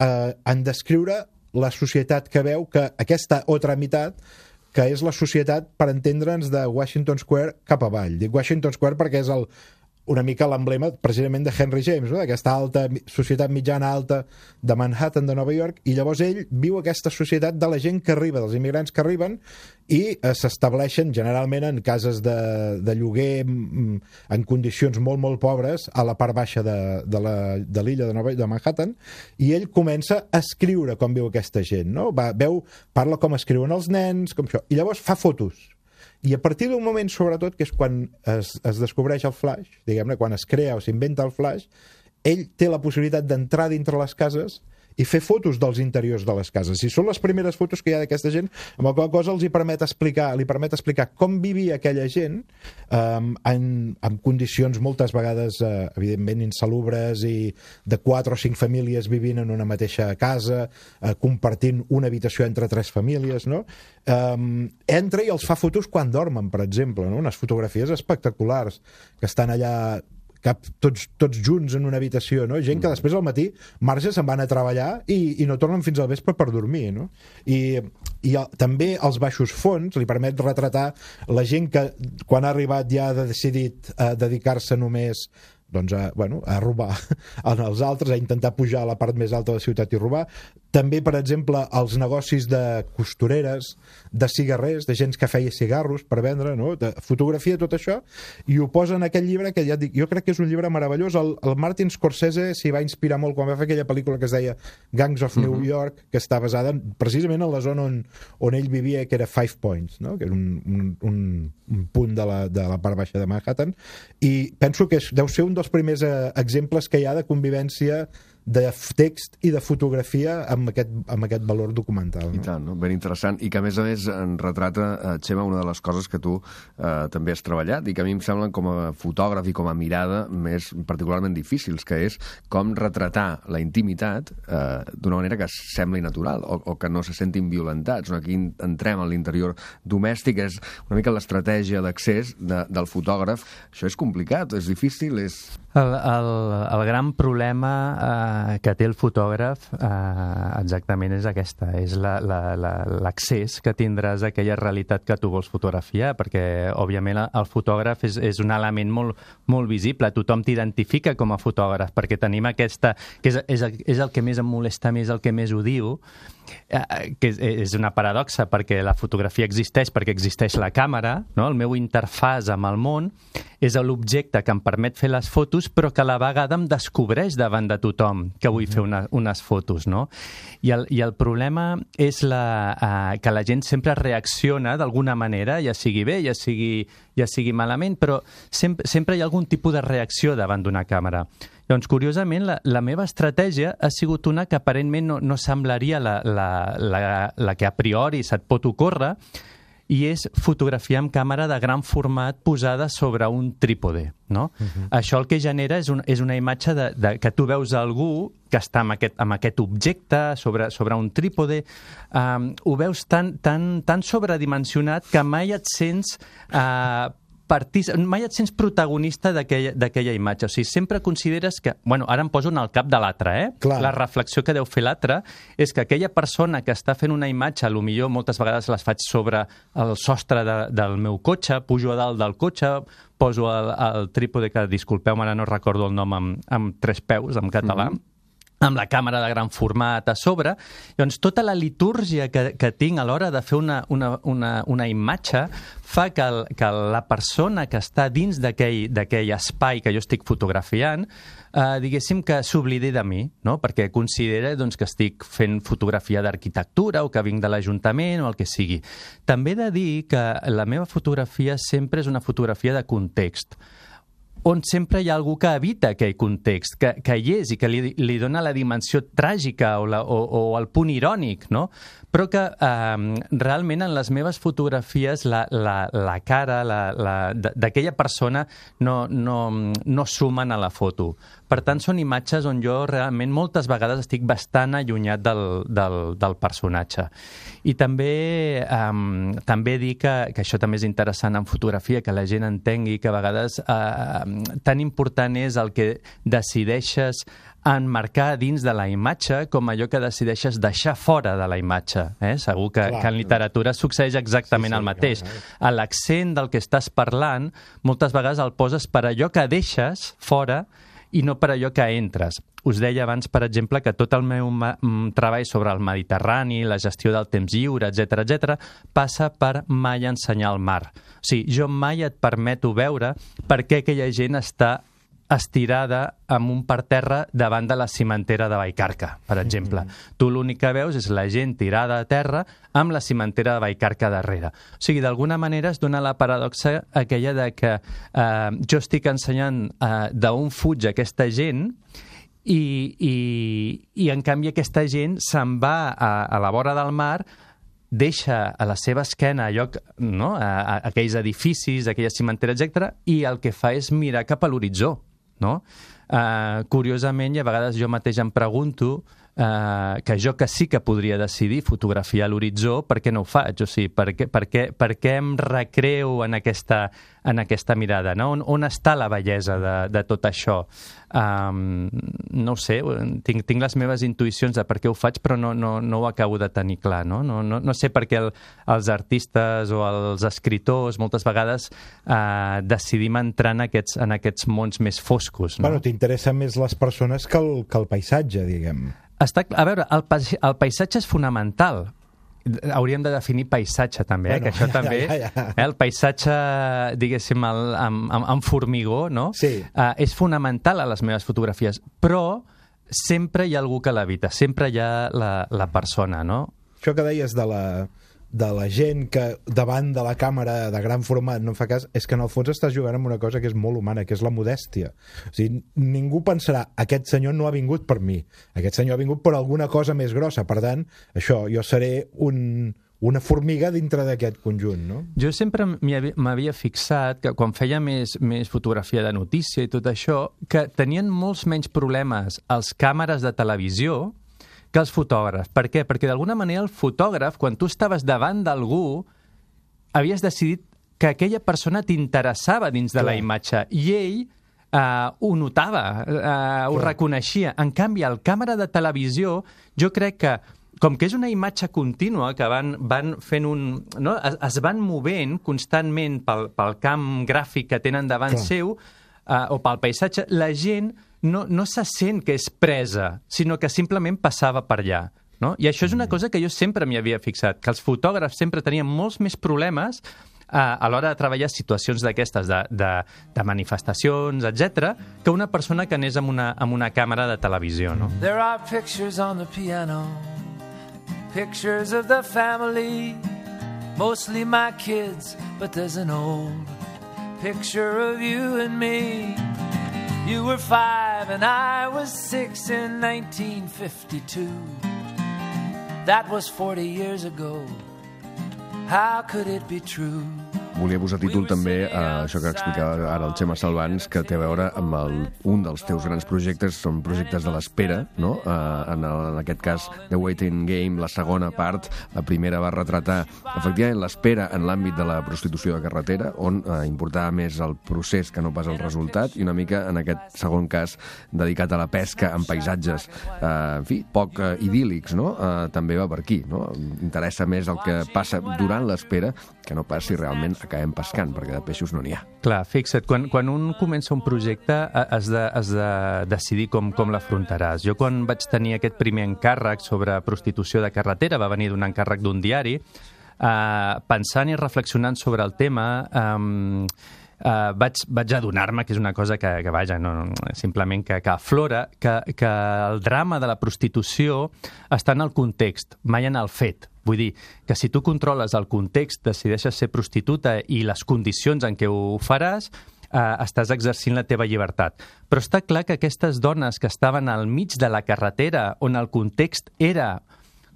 eh, en descriure la societat que veu que aquesta altra meitat que és la societat, per entendre'ns, de Washington Square cap avall. Dic Washington Square perquè és el, una mica l'emblema precisament de Henry James, no? d'aquesta alta societat mitjana alta de Manhattan, de Nova York, i llavors ell viu aquesta societat de la gent que arriba, dels immigrants que arriben, i eh, s'estableixen generalment en cases de, de lloguer en condicions molt, molt pobres a la part baixa de, de la- de l'illa de, Nova, de Manhattan, i ell comença a escriure com viu aquesta gent, no? Va, veu, parla com escriuen els nens, com això, i llavors fa fotos, i a partir d'un moment, sobretot, que és quan es, es descobreix el flash, diguem-ne, quan es crea o s'inventa el flash, ell té la possibilitat d'entrar dintre les cases i fer fotos dels interiors de les cases. I són les primeres fotos que hi ha d'aquesta gent, amb la cosa els hi permet explicar, li permet explicar com vivia aquella gent um, en, en condicions moltes vegades, uh, evidentment, insalubres i de quatre o cinc famílies vivint en una mateixa casa, uh, compartint una habitació entre tres famílies, no? Um, entra i els fa fotos quan dormen, per exemple, no? unes fotografies espectaculars que estan allà cap, tots, tots junts en una habitació, no? Gent que després al matí marxa, se'n van a treballar i, i no tornen fins al vespre per dormir, no? I, i el, també els baixos fons li permet retratar la gent que quan ha arribat ja ha decidit eh, dedicar-se només doncs a, bueno, a robar *laughs* als altres, a intentar pujar a la part més alta de la ciutat i robar. També, per exemple, els negocis de costureres, de cigarrers, de gent que feia cigarros per vendre, no? de fotografia, tot això, i ho posa en aquest llibre que ja dic, jo crec que és un llibre meravellós. El, el Martin Scorsese s'hi va inspirar molt quan va fer aquella pel·lícula que es deia Gangs of New York, que està basada en, precisament en la zona on, on ell vivia, que era Five Points, no? que era un, un, un, un punt de la, de la part baixa de Manhattan, i penso que és, deu ser un dels primers eh, exemples que hi ha de convivència de text i de fotografia amb aquest, amb aquest valor documental. I No? tant, no? ben interessant. I que, a més a més, en retrata, eh, Xema, una de les coses que tu eh, també has treballat i que a mi em semblen com a fotògraf i com a mirada més particularment difícils, que és com retratar la intimitat eh, d'una manera que sembli natural o, o que no se sentin violentats. No? Aquí entrem a l'interior domèstic, és una mica l'estratègia d'accés de, del fotògraf. Això és complicat, és difícil, és... El, el, el gran problema eh, que té el fotògraf eh, exactament és aquesta, és l'accés la, la, l'accés que tindràs a aquella realitat que tu vols fotografiar, perquè, òbviament, el fotògraf és, és un element molt, molt visible, tothom t'identifica com a fotògraf, perquè tenim aquesta... que és, és, és el que més em molesta més, el que més odio, que és, una paradoxa perquè la fotografia existeix perquè existeix la càmera, no? el meu interfàs amb el món és l'objecte que em permet fer les fotos però que a la vegada em descobreix davant de tothom. que vull fer una, unes fotos, no? I el, I el problema és la, uh, que la gent sempre reacciona d'alguna manera, ja sigui bé, ja sigui, ja sigui malament, però sempre, sempre hi ha algun tipus de reacció davant d'una càmera. Doncs, curiosament, la, la meva estratègia ha sigut una que aparentment no, no semblaria la, la, la, la que a priori se't pot ocórrer, i és fotografiar amb càmera de gran format posada sobre un trípode. No? Uh -huh. Això el que genera és, un, és una imatge de, de, que tu veus algú que està amb aquest, amb aquest objecte sobre, sobre un trípode, um, ho veus tan, tan, tan sobredimensionat que mai et sents uh, partis, mai et sents protagonista d'aquella imatge. O sigui, sempre consideres que... Bueno, ara em poso en el cap de l'altre, eh? Clar. La reflexió que deu fer l'altre és que aquella persona que està fent una imatge, a lo millor moltes vegades les faig sobre el sostre de, del meu cotxe, pujo a dalt del cotxe, poso el, el trípode, que disculpeu, ara no recordo el nom amb, amb tres peus, en català, mm -hmm amb la càmera de gran format a sobre. Llavors, tota la litúrgia que, que tinc a l'hora de fer una, una, una, una imatge fa que, el, que la persona que està dins d'aquell espai que jo estic fotografiant, eh, diguéssim que s'oblidi de mi, no? perquè considera doncs, que estic fent fotografia d'arquitectura o que vinc de l'Ajuntament o el que sigui. També he de dir que la meva fotografia sempre és una fotografia de context on sempre hi ha algú que evita aquell context, que, que hi és i que li, li dona la dimensió tràgica o, la, o, o el punt irònic, no? però que eh, realment en les meves fotografies la, la, la cara d'aquella persona no, no, no sumen a la foto. Per tant, són imatges on jo realment moltes vegades estic bastant allunyat del, del, del personatge. I també, um, també dir que, que això també és interessant en fotografia, que la gent entengui que a vegades uh, tan important és el que decideixes enmarcar dins de la imatge com allò que decideixes deixar fora de la imatge. Eh? Segur que, clar, que en literatura succeeix exactament sí, sí, el mateix. A l'accent del que estàs parlant, moltes vegades el poses per allò que deixes fora i no per allò que entres. Us deia abans, per exemple, que tot el meu mm, treball sobre el Mediterrani, la gestió del temps lliure, etc etc, passa per mai ensenyar el mar. O sigui, jo mai et permeto veure per què aquella gent està estirada amb un parterre davant de la cimentera de Baicarca, per exemple. Mm -hmm. Tu l'únic que veus és la gent tirada a terra amb la cimentera de Baicarca darrere. O sigui, d'alguna manera es dona la paradoxa aquella de que eh, jo estic ensenyant eh, d'on fuig aquesta gent i, i, i en canvi aquesta gent se'n va a, a la vora del mar deixa a la seva esquena lloc, no? a, a, aquells edificis, aquella cimentera, etc i el que fa és mirar cap a l'horitzó no? Uh, curiosament, i a vegades jo mateix em pregunto uh, que jo que sí que podria decidir fotografiar l'horitzó, per què no ho faig? O sigui, per què, per què, per què em recreo en aquesta, en aquesta mirada? No? On, on està la bellesa de, de tot això? Um, no ho sé, tinc, tinc les meves intuïcions de per què ho faig, però no, no, no ho acabo de tenir clar. No, no, no, no sé per què el, els artistes o els escriptors moltes vegades uh, decidim entrar en aquests, en aquests mons més foscos. No? Bueno, t'interessen més les persones que el, que el paisatge, diguem. Està, a veure, el, el paisatge és fonamental, hauríem de definir paisatge també, bueno, eh? que això ja, també, ja, ja. Eh? el paisatge, diguéssim, el, amb, amb, amb formigó, no? Sí. Uh, és fonamental a les meves fotografies, però sempre hi ha algú que l'evita, sempre hi ha la, la persona, no? Això que deies de la, de la gent que davant de la càmera de gran format no fa cas, és que en el fons estàs jugant amb una cosa que és molt humana, que és la modèstia. O sigui, ningú pensarà, aquest senyor no ha vingut per mi, aquest senyor ha vingut per alguna cosa més grossa, per tant, això, jo seré un, una formiga dintre d'aquest conjunt, no? Jo sempre m'havia fixat que quan feia més, més fotografia de notícia i tot això, que tenien molts menys problemes els càmeres de televisió que els fotògrafs. Per què? Perquè d'alguna manera el fotògraf, quan tu estaves davant d'algú, havies decidit que aquella persona t'interessava dins de Clar. la imatge i ell uh, ho notava, uh, ho reconeixia. En canvi, al càmera de televisió, jo crec que com que és una imatge contínua que van, van fent un... No? Es, es van movent constantment pel, pel camp gràfic que tenen davant Clar. seu uh, o pel paisatge, la gent no, no se sent que és presa, sinó que simplement passava per allà. No? I això és una mm. cosa que jo sempre m'hi havia fixat, que els fotògrafs sempre tenien molts més problemes a, a l'hora de treballar situacions d'aquestes, de, de, de manifestacions, etc, que una persona que anés amb una, amb una càmera de televisió, no? There are pictures on the piano, pictures of the family, mostly my kids, but there's an old picture of you and me. You were five and I was six in 1952. That was 40 years ago. How could it be true? Volia posar títol també a això que explicava ara el Xema Salvans, que té a veure amb el, un dels teus grans projectes, són projectes de l'espera, no? Uh, en, el, en aquest cas, The Waiting Game, la segona part, la primera va retratar efectivament l'espera en l'àmbit de la prostitució de carretera, on uh, importava més el procés que no pas el resultat, i una mica en aquest segon cas dedicat a la pesca en paisatges, uh, en fi, poc uh, idíl·lics, no? Uh, també va per aquí, no? Interessa més el que passa durant l'espera que no pas si realment acabem pescant, perquè de peixos no n'hi ha. Clar, fixa't, quan, quan un comença un projecte eh, has de, has de decidir com, com l'afrontaràs. Jo quan vaig tenir aquest primer encàrrec sobre prostitució de carretera, va venir d'un encàrrec d'un diari, eh, pensant i reflexionant sobre el tema, eh, Uh, vaig, vaig adonar-me que és una cosa que, que vaja, no, no, simplement que, que aflora, que, que el drama de la prostitució està en el context, mai en el fet. Vull dir que si tu controles el context, decideixes ser prostituta i les condicions en què ho faràs, eh, estàs exercint la teva llibertat. Però està clar que aquestes dones que estaven al mig de la carretera, on el context era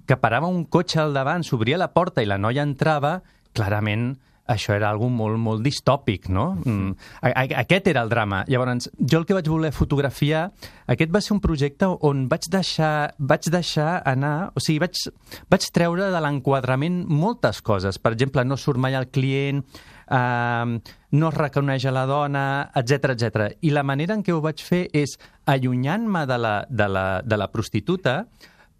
que parava un cotxe al davant, s'obria la porta i la noia entrava, clarament això era algo molt, molt distòpic, no? Mm. A, a, aquest era el drama. Llavors, jo el que vaig voler fotografiar, aquest va ser un projecte on vaig deixar, vaig deixar anar, o sigui, vaig, vaig treure de l'enquadrament moltes coses. Per exemple, no surt mai el client, eh, no es reconeix a la dona, etc etc. I la manera en què ho vaig fer és allunyant-me de, la, de, la, de la prostituta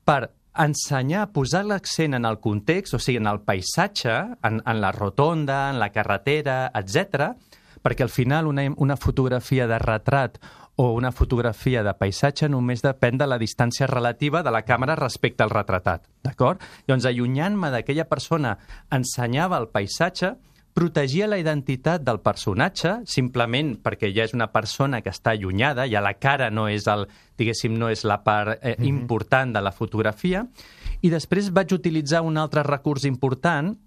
per ensenyar, posar l'accent en el context, o sigui, en el paisatge, en, en la rotonda, en la carretera, etc, perquè al final una, una fotografia de retrat o una fotografia de paisatge només depèn de la distància relativa de la càmera respecte al retratat, d'acord? Llavors, allunyant-me d'aquella persona, ensenyava el paisatge, protegia la identitat del personatge simplement perquè ja és una persona que està allunyada, ja la cara no és el, diguéssim, no és la part eh, mm -hmm. important de la fotografia, i després vaig utilitzar un altre recurs important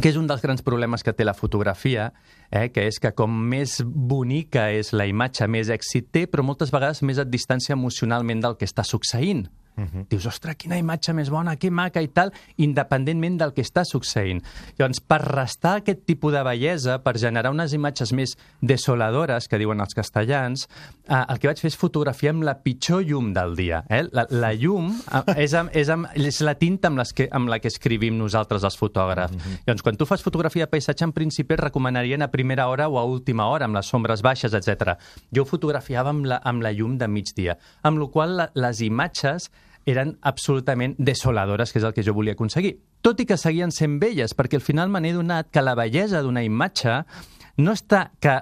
que és un dels grans problemes que té la fotografia, eh, que és que com més bonica és la imatge, més èxit té, però moltes vegades més et distància emocionalment del que està succeint. Uh -huh. Dius, ostres, quina imatge més bona, que maca i tal, independentment del que està succeint. Llavors, per restar aquest tipus de bellesa, per generar unes imatges més desoladores, que diuen els castellans, eh, el que vaig fer és fotografiar amb la pitjor llum del dia. Eh? La, la llum eh, és, amb, és, amb, és la tinta amb, les que, amb la que escrivim nosaltres, els fotògrafs. Uh -huh. Llavors, quan tu fas fotografia de paisatge, en principi et recomanaria a primera hora o a última hora, amb les sombres baixes, etc. Jo fotografiava amb la, amb la llum de migdia, amb la qual la, les imatges eren absolutament desoladores, que és el que jo volia aconseguir. Tot i que seguien sent belles, perquè al final me n'he donat que la bellesa d'una imatge no està que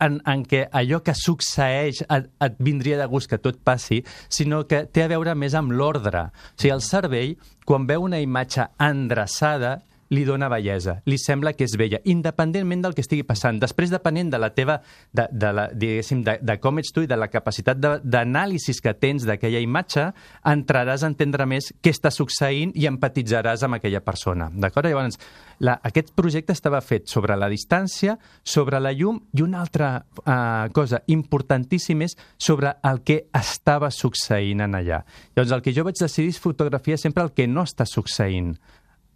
en, en què allò que succeeix et, et vindria de gust que tot passi, sinó que té a veure més amb l'ordre. O sigui, el cervell, quan veu una imatge endreçada, li dona bellesa, li sembla que és bella, independentment del que estigui passant. Després, depenent de la teva, de, de, la, diguéssim, de, de com ets tu i de la capacitat d'anàlisi que tens d'aquella imatge, entraràs a entendre més què està succeint i empatitzaràs amb aquella persona. D'acord? Llavors, la, aquest projecte estava fet sobre la distància, sobre la llum i una altra uh, cosa importantíssima és sobre el que estava succeint en allà. Llavors, el que jo vaig decidir és fotografiar sempre el que no està succeint.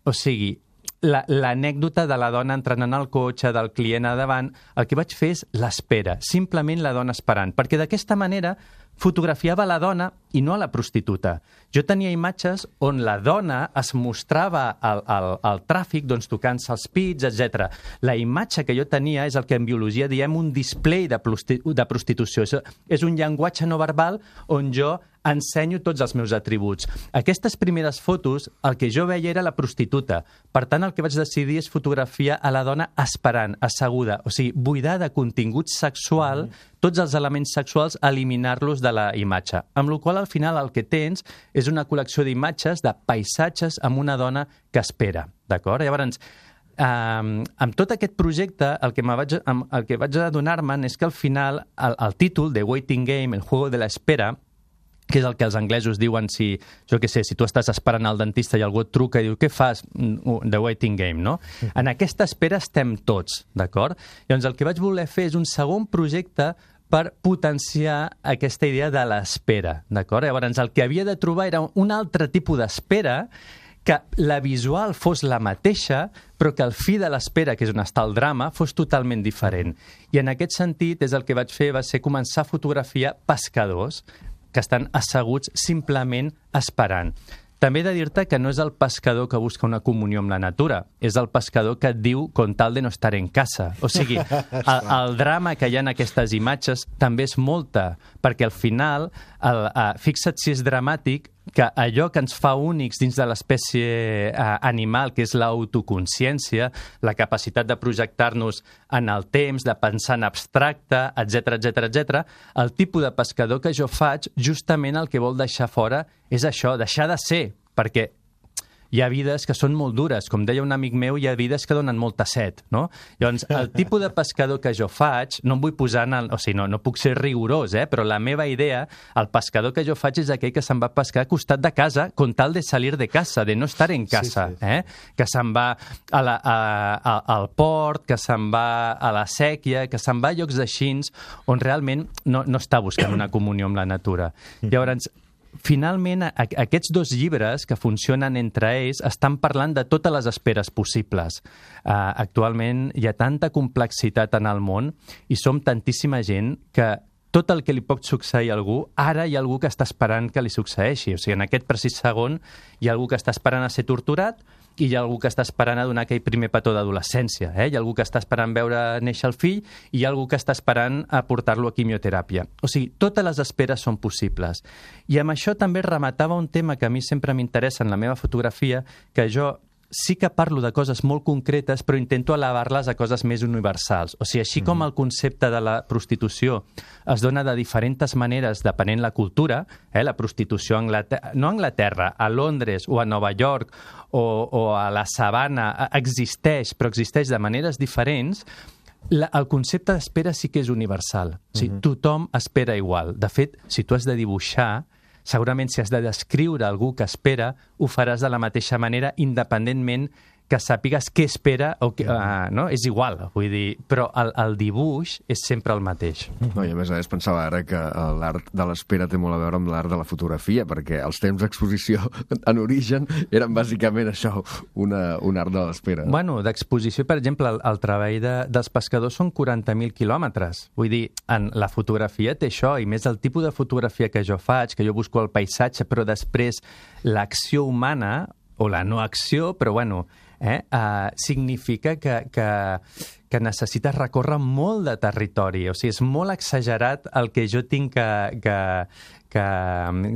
O sigui, l'anècdota la, de la dona entrant en el cotxe, del client a davant, el que vaig fer és l'espera, simplement la dona esperant, perquè d'aquesta manera fotografiava la dona i no a la prostituta. Jo tenia imatges on la dona es mostrava al, al, al tràfic doncs, tocant-se els pits, etc. La imatge que jo tenia és el que en biologia diem un display de, de prostitució. És, és un llenguatge no verbal on jo ensenyo tots els meus atributs. Aquestes primeres fotos, el que jo veia era la prostituta. Per tant, el que vaig decidir és fotografiar a la dona esperant, asseguda, o sigui, buidar de contingut sexual, mm. tots els elements sexuals, eliminar-los de la imatge. Amb la qual al final el que tens és una col·lecció d'imatges, de paisatges amb una dona que espera. D'acord? Llavors, eh, amb tot aquest projecte, el que, vaig, amb- el que vaig adonar-me'n és que al final el, el títol, The Waiting Game, el juego de la espera, que és el que els anglesos diuen si, jo què sé, si tu estàs esperant al dentista i algú et truca i diu, què fas? Mm, The waiting game, no? *laughs* En aquesta espera estem tots, d'acord? Llavors, el que vaig voler fer és un segon projecte per potenciar aquesta idea de l'espera, d'acord? Llavors, el que havia de trobar era un altre tipus d'espera que la visual fos la mateixa, però que el fi de l'espera, que és on està el drama, fos totalment diferent. I en aquest sentit, és el que vaig fer, va ser començar a fotografiar pescadors que estan asseguts simplement esperant. També he de dir-te que no és el pescador que busca una comunió amb la natura, és el pescador que et diu con tal de no estar en casa. O sigui, *laughs* el, el drama que hi ha en aquestes imatges també és molta, perquè al final, el, uh, fixa't si és dramàtic, que allò que ens fa únics dins de l'espècie eh, animal, que és l'autoconsciència, la capacitat de projectar-nos en el temps, de pensar en abstracte, etc etc etc, el tipus de pescador que jo faig, justament el que vol deixar fora és això, deixar de ser, perquè hi ha vides que són molt dures. Com deia un amic meu, hi ha vides que donen molta set, no? Llavors, el tipus de pescador que jo faig, no em vull posar en el... O sigui, no, no puc ser rigorós, eh? Però la meva idea, el pescador que jo faig és aquell que se'n va a pescar a costat de casa con tal de salir de casa, de no estar en casa, Sí, sí. eh? Que se'n va a la, a, a, al port, que se'n va a la sèquia, que se'n va a llocs aixins on realment no, no està buscant una comunió amb la natura. Llavors, finalment, aquests dos llibres que funcionen entre ells estan parlant de totes les esperes possibles. Uh, actualment hi ha tanta complexitat en el món i som tantíssima gent que tot el que li pot succeir a algú, ara hi ha algú que està esperant que li succeeixi. O sigui, en aquest precís segon hi ha algú que està esperant a ser torturat i hi ha algú que està esperant a donar aquell primer petó d'adolescència. Eh? Hi ha algú que està esperant veure néixer el fill i hi ha algú que està esperant a portar-lo a quimioteràpia. O sigui, totes les esperes són possibles. I amb això també rematava un tema que a mi sempre m'interessa en la meva fotografia, que jo sí que parlo de coses molt concretes, però intento elevar-les a coses més universals. O sigui, així com el concepte de la prostitució es dona de diferents maneres depenent la cultura, eh, la prostitució a Anglaterra, no a Anglaterra, a Londres o a Nova York o, o a la sabana eh, existeix, però existeix de maneres diferents, la, el concepte d'espera sí que és universal. O sigui, tothom espera igual. De fet, si tu has de dibuixar, segurament si has de descriure algú que espera, ho faràs de la mateixa manera, independentment que sàpigues què espera o què, uh, no? És igual, vull dir, però el, el dibuix és sempre el mateix. No, I a més a més pensava ara que eh, l'art de l'espera té molt a veure amb l'art de la fotografia, perquè els temps d'exposició *laughs* en origen eren bàsicament això, una, un art de l'espera. Bueno, d'exposició, per exemple, el, el treball de, dels pescadors són 40.000 quilòmetres. Vull dir, en la fotografia té això, i més el tipus de fotografia que jo faig, que jo busco el paisatge, però després l'acció humana, o la no acció, però bueno, eh, uh, significa que, que, que necessites recórrer molt de territori. O sigui, és molt exagerat el que jo tinc que, que, que,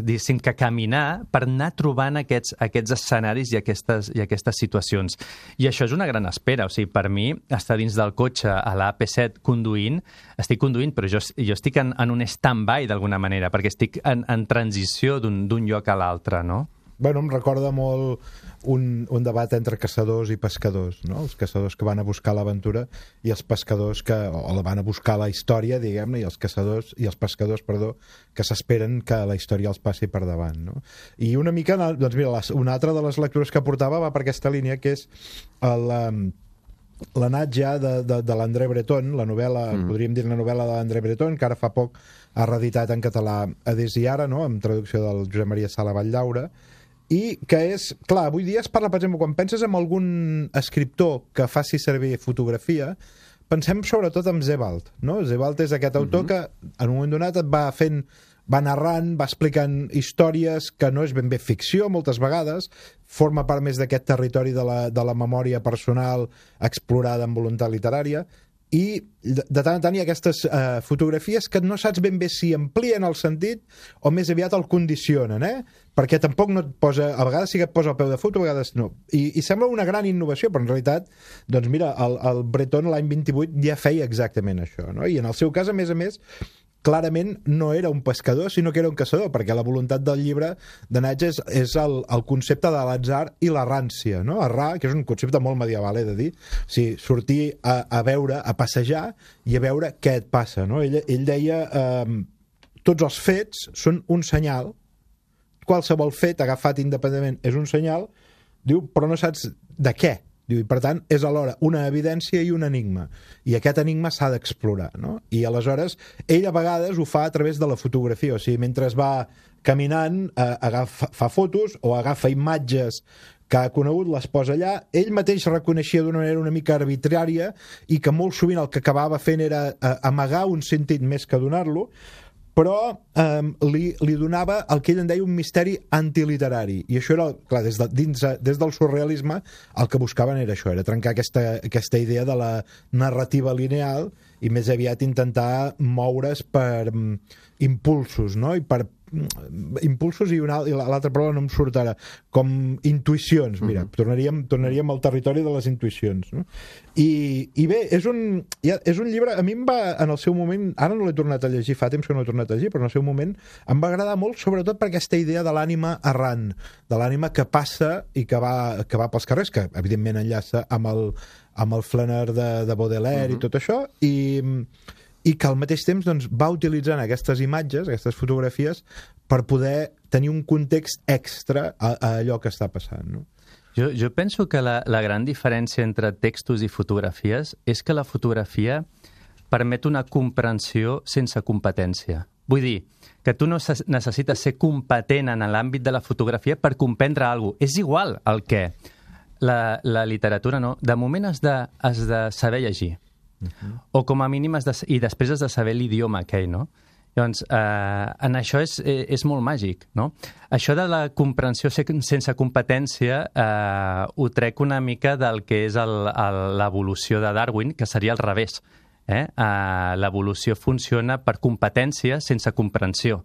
diguéssim, que caminar per anar trobant aquests, aquests escenaris i aquestes, i aquestes situacions. I això és una gran espera. O sigui, per mi, estar dins del cotxe a l'AP7 conduint, estic conduint, però jo, jo estic en, en un stand-by d'alguna manera, perquè estic en, en transició d'un lloc a l'altre, no? Bueno, em recorda molt un, un debat entre caçadors i pescadors, no? Els caçadors que van a buscar l'aventura i els pescadors que o la van a buscar la història, diguem-ne, i els caçadors i els pescadors, perdó, que s'esperen que la història els passi per davant, no? I una mica, doncs mira, les, una altra de les lectures que portava va per aquesta línia, que és el, um, l'anat ja de, de, de l'André Breton, la novel·la, mm. podríem dir la novel·la de l'André Breton, que ara fa poc ha reeditat en català a Des i ara, no?, amb traducció del Josep Maria Sala Valldaura, i que és, clar, avui dia es parla, per exemple, quan penses en algun escriptor que faci servir fotografia, pensem sobretot en Zebald, no? Zebald és aquest autor mm -hmm. que en un moment donat et va fent va narrant, va explicant històries que no és ben bé ficció moltes vegades, forma part més d'aquest territori de la, de la memòria personal explorada amb voluntat literària, i de, tant en tant hi ha aquestes uh, fotografies que no saps ben bé si amplien el sentit o més aviat el condicionen, eh? Perquè tampoc no et posa... A vegades sí que et posa el peu de foto, a vegades no. I, i sembla una gran innovació, però en realitat, doncs mira, el, el Breton l'any 28 ja feia exactament això, no? I en el seu cas, a més a més, clarament no era un pescador, sinó que era un caçador, perquè la voluntat del llibre de Natge és, és el, el concepte de l'atzar i la rància, no? Errar, que és un concepte molt medieval, he de dir. O sigui, sortir a, a veure, a passejar i a veure què et passa, no? Ell, ell deia... Eh, tots els fets són un senyal, qualsevol fet agafat independentment és un senyal, diu, però no saps de què. Diu, per tant, és alhora una evidència i un enigma. I aquest enigma s'ha d'explorar. No? I aleshores, ell a vegades ho fa a través de la fotografia. O sigui, mentre va caminant, eh, agafa, fa fotos o agafa imatges que ha conegut, les posa allà. Ell mateix reconeixia d'una manera una mica arbitrària i que molt sovint el que acabava fent era eh, amagar un sentit més que donar-lo, però eh, li, li donava el que ell en deia un misteri antiliterari i això era, clar, des, de, dins, des del surrealisme el que buscaven era això, era trencar aquesta, aquesta idea de la narrativa lineal i més aviat intentar moure's per mm, impulsos, no? I per impulsos i, una, i l'altra paraula no em surt ara com intuïcions, mira, uh -huh. tornaríem, tornaríem al territori de les intuïcions no? I, i bé, és un, ja, és un llibre, a mi em va en el seu moment ara no l'he tornat a llegir, fa temps que no l'he tornat a llegir però en el seu moment em va agradar molt sobretot per aquesta idea de l'ànima errant de l'ànima que passa i que va, que va pels carrers, que evidentment enllaça amb el, amb el flaner de, de Baudelaire uh -huh. i tot això i i que al mateix temps doncs, va utilitzant aquestes imatges, aquestes fotografies, per poder tenir un context extra a, a allò que està passant. No? Jo, jo penso que la, la gran diferència entre textos i fotografies és que la fotografia permet una comprensió sense competència. Vull dir, que tu no necessites ser competent en l'àmbit de la fotografia per comprendre alguna cosa. És igual el que. La, la literatura no. De moment has de, has de saber llegir Uh -huh. O com a mínim de, i després has de saber l'idioma aquell, no? Llavors, eh, en això és, eh, és molt màgic, no? Això de la comprensió sense competència eh, ho trec una mica del que és l'evolució de Darwin, que seria al revés. Eh? Eh, L'evolució funciona per competència sense comprensió.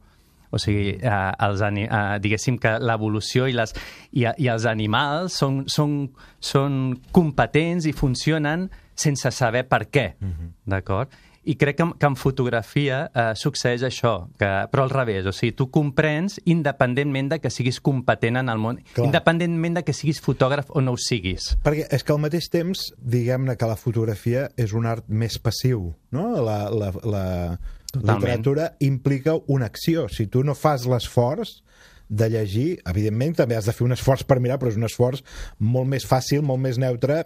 O sigui, eh, els, eh, diguéssim que l'evolució i, les, i, i els animals són, són, són competents i funcionen sense saber per què, uh -huh. d'acord? I crec que, que en fotografia eh, succeeix això, que, però al revés, o sigui, tu comprens independentment de que siguis competent en el món, Clar. independentment de que siguis fotògraf o no ho siguis. Perquè és que al mateix temps, diguem-ne que la fotografia és un art més passiu, no? La, la, la Totalment. literatura implica una acció. Si tu no fas l'esforç, de llegir, evidentment també has de fer un esforç per mirar, però és un esforç molt més fàcil, molt més neutre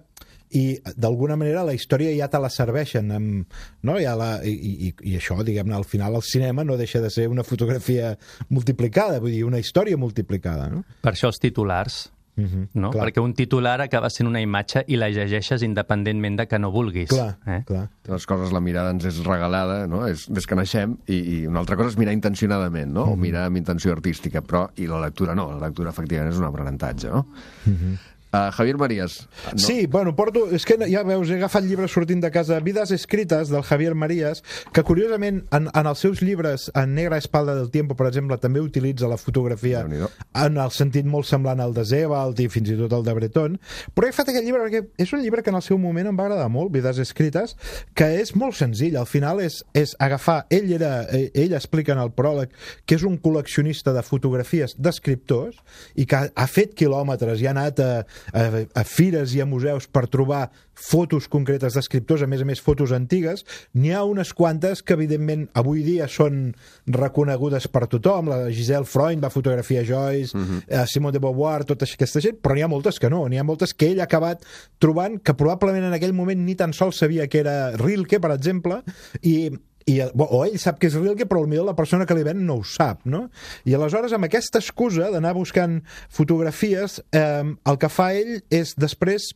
i d'alguna manera la història ja te la serveixen amb, no? ja la, i, i, i això, diguem-ne, al final el cinema no deixa de ser una fotografia multiplicada, vull dir, una història multiplicada. No? Per això els titulars, Uh -huh, no? Clar. Perquè un titular acaba sent una imatge i la llegeixes independentment de que no vulguis. Clar, eh? clar. De les coses la mirada ens és regalada, no? és, des que naixem, i, i una altra cosa és mirar intencionadament, no? Uh -huh. o mirar amb intenció artística, però i la lectura no, la lectura efectivament és un aprenentatge. No? Uh -huh. Uh, Javier Marías. No? Sí, bueno, porto... És que ja veus, he agafat llibres sortint de casa, Vides escrites, del Javier Marías, que curiosament en, en els seus llibres, en Negra Espalda del Tiempo, per exemple, també utilitza la fotografia en el sentit molt semblant al de Zebald i fins i tot al de Breton, però he fet aquest llibre perquè és un llibre que en el seu moment em va agradar molt, Vides escrites, que és molt senzill, al final és, és agafar... Ell, era, ell explica en el pròleg que és un col·leccionista de fotografies d'escriptors i que ha, ha fet quilòmetres i ha anat a, a, a fires i a museus per trobar fotos concretes d'escriptors, a més a més fotos antigues, n'hi ha unes quantes que evidentment avui dia són reconegudes per tothom, la Giselle Freund va fotografiar Joyce, uh -huh. eh, Simone de Beauvoir, tota aquesta gent, però n'hi ha moltes que no, n'hi ha moltes que ell ha acabat trobant que probablement en aquell moment ni tan sols sabia que era Rilke, per exemple, i i, o ell sap que és Rilke, però potser la persona que li ven no ho sap, no? I aleshores, amb aquesta excusa d'anar buscant fotografies, eh, el que fa ell és després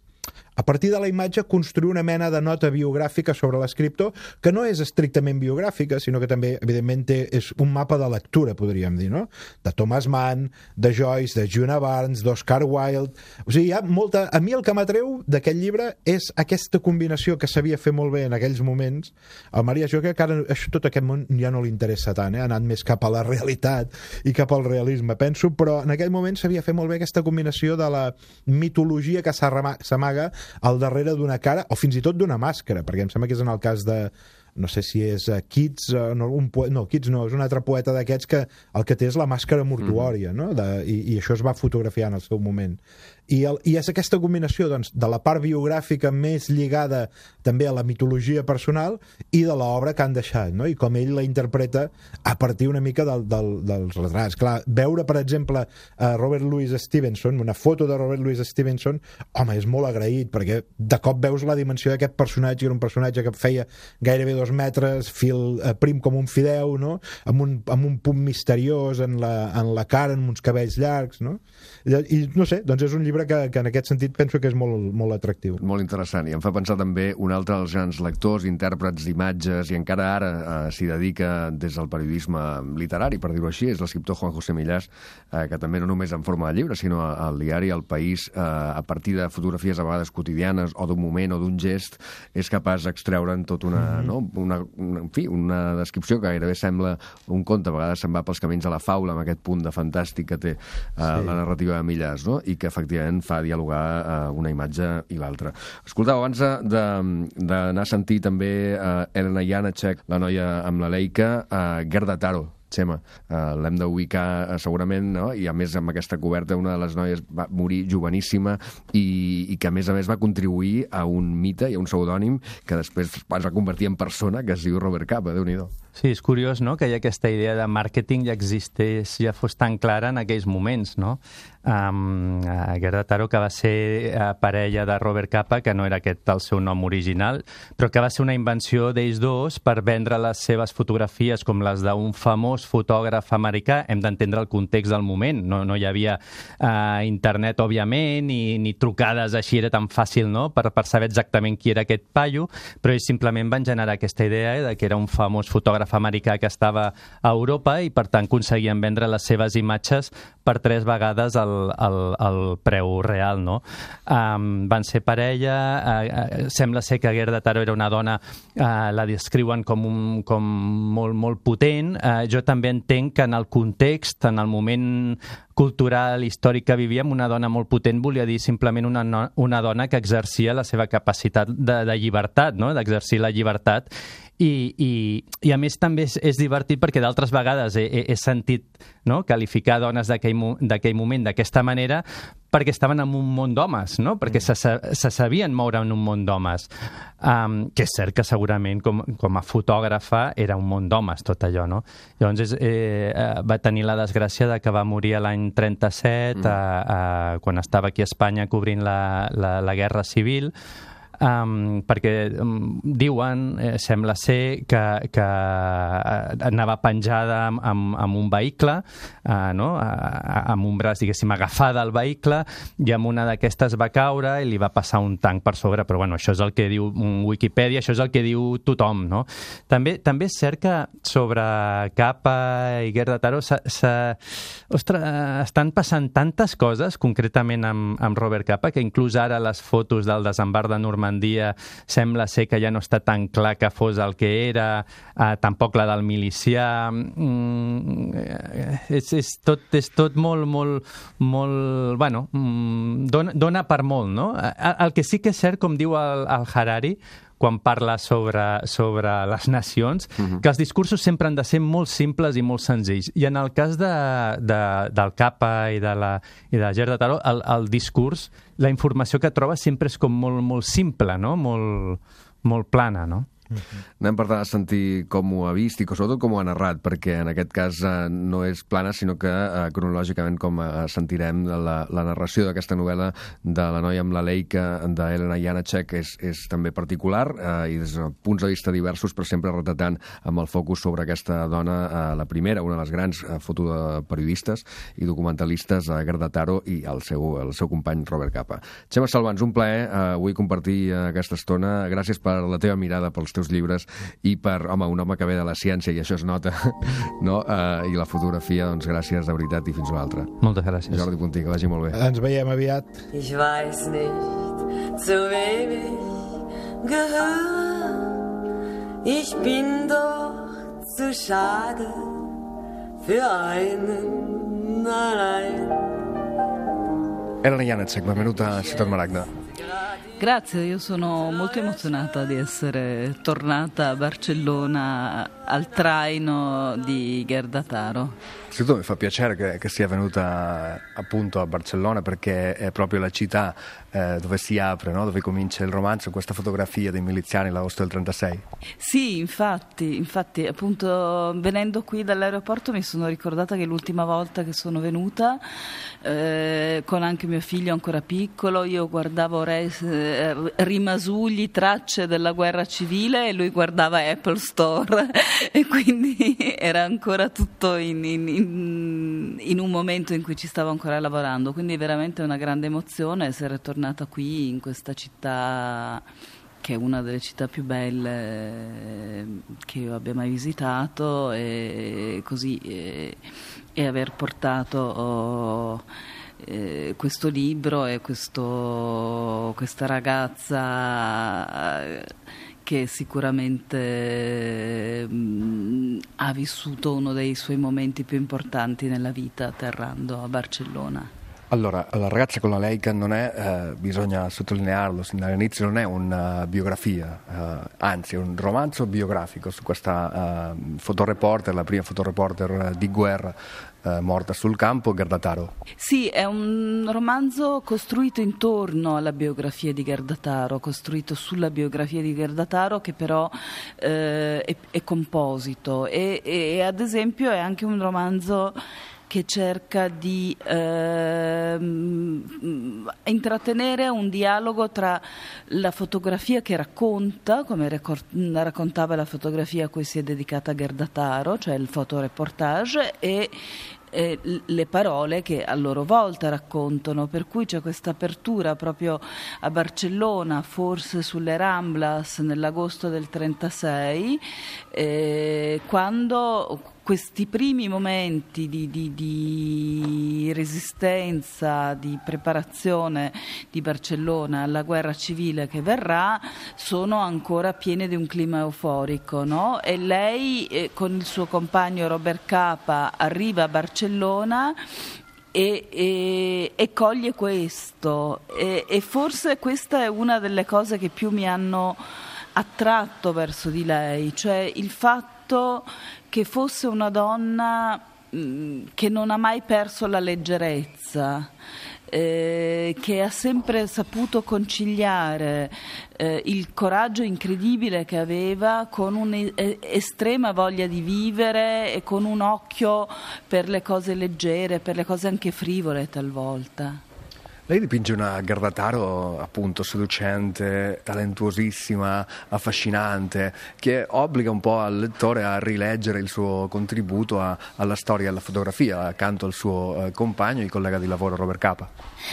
a partir de la imatge construir una mena de nota biogràfica sobre l'escriptor que no és estrictament biogràfica, sinó que també, evidentment, té, és un mapa de lectura, podríem dir, no? De Thomas Mann, de Joyce, de Juna Barnes, d'Oscar Wilde... O sigui, hi ha molta... A mi el que m'atreu d'aquest llibre és aquesta combinació que sabia fer molt bé en aquells moments. El Maria, jo crec que ara això, tot aquest món ja no li interessa tant, eh? ha anat més cap a la realitat i cap al realisme, penso, però en aquell moment sabia fer molt bé aquesta combinació de la mitologia que s'amaga al darrere d'una cara o fins i tot d'una màscara, perquè em sembla que és en el cas de, no sé si és uh, Keats, uh, no, un poe... no, Keats no, és un altre poeta d'aquests que el que té és la màscara mortuòria, no? De, i, i això es va fotografiar en el seu moment. I, el, I és aquesta combinació doncs, de la part biogràfica més lligada també a la mitologia personal i de l'obra que han deixat, no? i com ell la interpreta a partir una mica del, del, dels retrats. Clar, veure, per exemple, a Robert Louis Stevenson, una foto de Robert Louis Stevenson, home, és molt agraït, perquè de cop veus la dimensió d'aquest personatge, era un personatge que feia gairebé dos metres, fil eh, prim com un fideu, no? amb, un, amb un punt misteriós en la, en la cara, amb uns cabells llargs, no? I, i no sé, doncs és un llibre que, que en aquest sentit penso que és molt, molt atractiu. Molt interessant, i em fa pensar també un altre dels grans lectors, intèrprets d'imatges, i encara ara eh, s'hi dedica des del periodisme literari, per dir-ho així, és l'escriptor Juan José Millás, eh, que també no només en forma de llibre, sinó al diari El País, eh, a partir de fotografies a vegades quotidianes, o d'un moment, o d'un gest, és capaç d'extreure'n tot una, mm -hmm. no? una, una, en fi, una descripció que gairebé sembla un conte, a vegades se'n va pels camins a la faula, amb aquest punt de fantàstic que té eh, sí. la narrativa de Millàs, no? i que efectivament fa dialogar eh, una imatge i l'altra. Escoltau, abans de- de- d'anar a sentir també eh, Elena Janacek, la noia amb la Leica, eh, Gerda Taro, Xema, eh, l'hem d'ubicar eh, segurament, no? i a més amb aquesta coberta una de les noies va morir joveníssima i, i que a més a més va contribuir a un mite i a un pseudònim que després es va convertir en persona, que es diu Robert Capa, déu nhi Sí, és curiós, no?, que hi ha aquesta idea de màrqueting ja existeix, ja fos tan clara en aquells moments, no? Um, Gerda Taro, que va ser parella de Robert Capa, que no era aquest el seu nom original, però que va ser una invenció d'ells dos per vendre les seves fotografies com les d'un famós fotògraf americà. Hem d'entendre el context del moment. No, no hi havia uh, internet, òbviament, ni, ni trucades així, era tan fàcil, no?, per, per saber exactament qui era aquest paio, però ells simplement van generar aquesta idea de que era un famós fotògraf americà que estava a Europa i, per tant, aconseguien vendre les seves imatges per tres vegades el, el, el preu real, no? Um, van ser parella, uh, sembla ser que Gerda Taro era una dona, uh, la descriuen com, un, com molt, molt potent. Uh, jo també entenc que en el context, en el moment cultural, històric que vivíem, una dona molt potent volia dir simplement una, una dona que exercia la seva capacitat de, de llibertat, no? d'exercir la llibertat i, i, i a més també és, és divertit perquè d'altres vegades he, he, he sentit no? qualificar dones d'aquell mo- d'aquell moment d'aquesta manera perquè estaven en un món d'homes, no? perquè se, sa- se sabien moure en un món d'homes. Um, que és cert que segurament com, com a fotògrafa era un món d'homes tot allò. No? Llavors és, eh, eh, va tenir la desgràcia de que va morir l'any 37 mm. a, a, quan estava aquí a Espanya cobrint la, la, la Guerra Civil um, perquè um, diuen, eh, sembla ser, que, que eh, anava penjada amb, amb, amb un vehicle, uh, no? uh, amb un braç, diguéssim, agafada al vehicle, i amb una d'aquestes va caure i li va passar un tanc per sobre, però bueno, això és el que diu Wikipedia, això és el que diu tothom, no? També, també és cert que sobre Capa i Gerda Taro s'ha- s'ha- ostres, estan passant tantes coses, concretament amb, amb Robert Capa, que inclús ara les fotos del desembarc de Normandia sembla ser que ja no està tan clar que fos el que era, eh, tampoc la del milicià. Mm, eh, és, és, tot, és tot molt, molt, molt... Bueno, mm, dona, dona per molt, no? Eh, El que sí que és cert, com diu el, el Harari, quan parla sobre, sobre les nacions, uh -huh. que els discursos sempre han de ser molt simples i molt senzills. I en el cas de, de, del Capa i de, la, i de Gerda Taró, el, el discurs, la informació que troba sempre és com molt, molt simple, no? molt, molt plana, no? Anem per tant a sentir com ho ha vist i sobretot com ho ha narrat, perquè en aquest cas eh, no és plana, sinó que eh, cronològicament com eh, sentirem la, la narració d'aquesta novel·la de la noia amb la Leica d'Helena Janacek és, és també particular eh, i des de punts de vista diversos, però sempre retratant amb el focus sobre aquesta dona, eh, la primera, una de les grans eh, fotoperiodistes i documentalistes, eh, Gerda Taro i el seu, el seu company Robert Capa. Xema Salvans, un plaer eh, avui compartir eh, aquesta estona. Gràcies per la teva mirada pels teus llibres i per, home, un home que ve de la ciència i això es nota, *laughs* no? Eh, i la fotografia, doncs gràcies de veritat i fins una altra. Moltes gràcies. Jordi Puntí, que vagi molt bé. Ens veiem aviat. Ich weiß nicht, zu wem ich gehöre. Ich bin doch zu schade für einen allein. Elena Janacek, benvenuta a Ciutat Maragda. Grazie, io sono molto emozionata di essere tornata a Barcellona al traino di Gerdataro. Innanzitutto mi fa piacere che, che, sia venuta appunto a Barcellona perché è proprio la città eh, dove si apre, no? dove comincia il romanzo, questa fotografia dei miliziani l'agosto del 36. Sì, infatti, infatti, appunto venendo qui dall'aeroporto mi sono ricordata che l'ultima volta che sono venuta, eh, con anche mio figlio ancora piccolo, io guardavo res, eh, rimasugli, tracce della guerra civile e lui guardava Apple Store *laughs* e quindi era ancora tutto in, in, in in, un momento in cui ci stavo ancora lavorando, quindi è veramente una grande emozione essere tornata qui in questa città che è una delle città più belle che io abbia mai visitato e così e, e aver portato eh, questo libro e questo, questa ragazza che sicuramente mh, mm, ha vissuto uno dei suoi momenti più importanti nella vita atterrando a Barcellona. Allora, la ragazza con la Leica non è, eh, bisogna sottolinearlo sin dall'inizio, non è una biografia, eh, anzi è un romanzo biografico su questa eh, fotoreporter, la prima fotoreporter di guerra eh, morta sul campo, Gardataro. Sì, è un romanzo costruito intorno alla biografia di Gardataro, costruito sulla biografia di Gardataro che però eh, è, è, composito e, e ad esempio è anche un romanzo che cerca di ehm, intrattenere un dialogo tra la fotografia che racconta, come raccontava la fotografia a cui si è dedicata Gerdataro, cioè il fotoreportage, e eh, le parole che a loro volta raccontano, per cui c'è questa apertura proprio a Barcellona, forse sulle Ramblas nell'agosto del 36, eh, quando questi primi momenti di, di, di, resistenza, di preparazione di Barcellona alla guerra civile che verrà sono ancora piene di un clima euforico. No? E lei eh, con il suo compagno Robert Capa arriva a Barcellona e, e, e, coglie questo e, e, forse questa è una delle cose che più mi hanno attratto verso di lei, cioè il fatto che fosse una donna mm, che non ha mai perso la leggerezza, eh, che ha sempre saputo conciliare eh, il coraggio incredibile che aveva con un'estrema voglia di vivere e con un occhio per le cose leggere, per le cose anche frivole talvolta. Lei dipinge una Gardataro appunto seducente, talentuosissima, affascinante, che obbliga un po' al lettore a rileggere il suo contributo a, alla storia e alla fotografia accanto al suo eh, compagno, il collega di lavoro Robert Capa.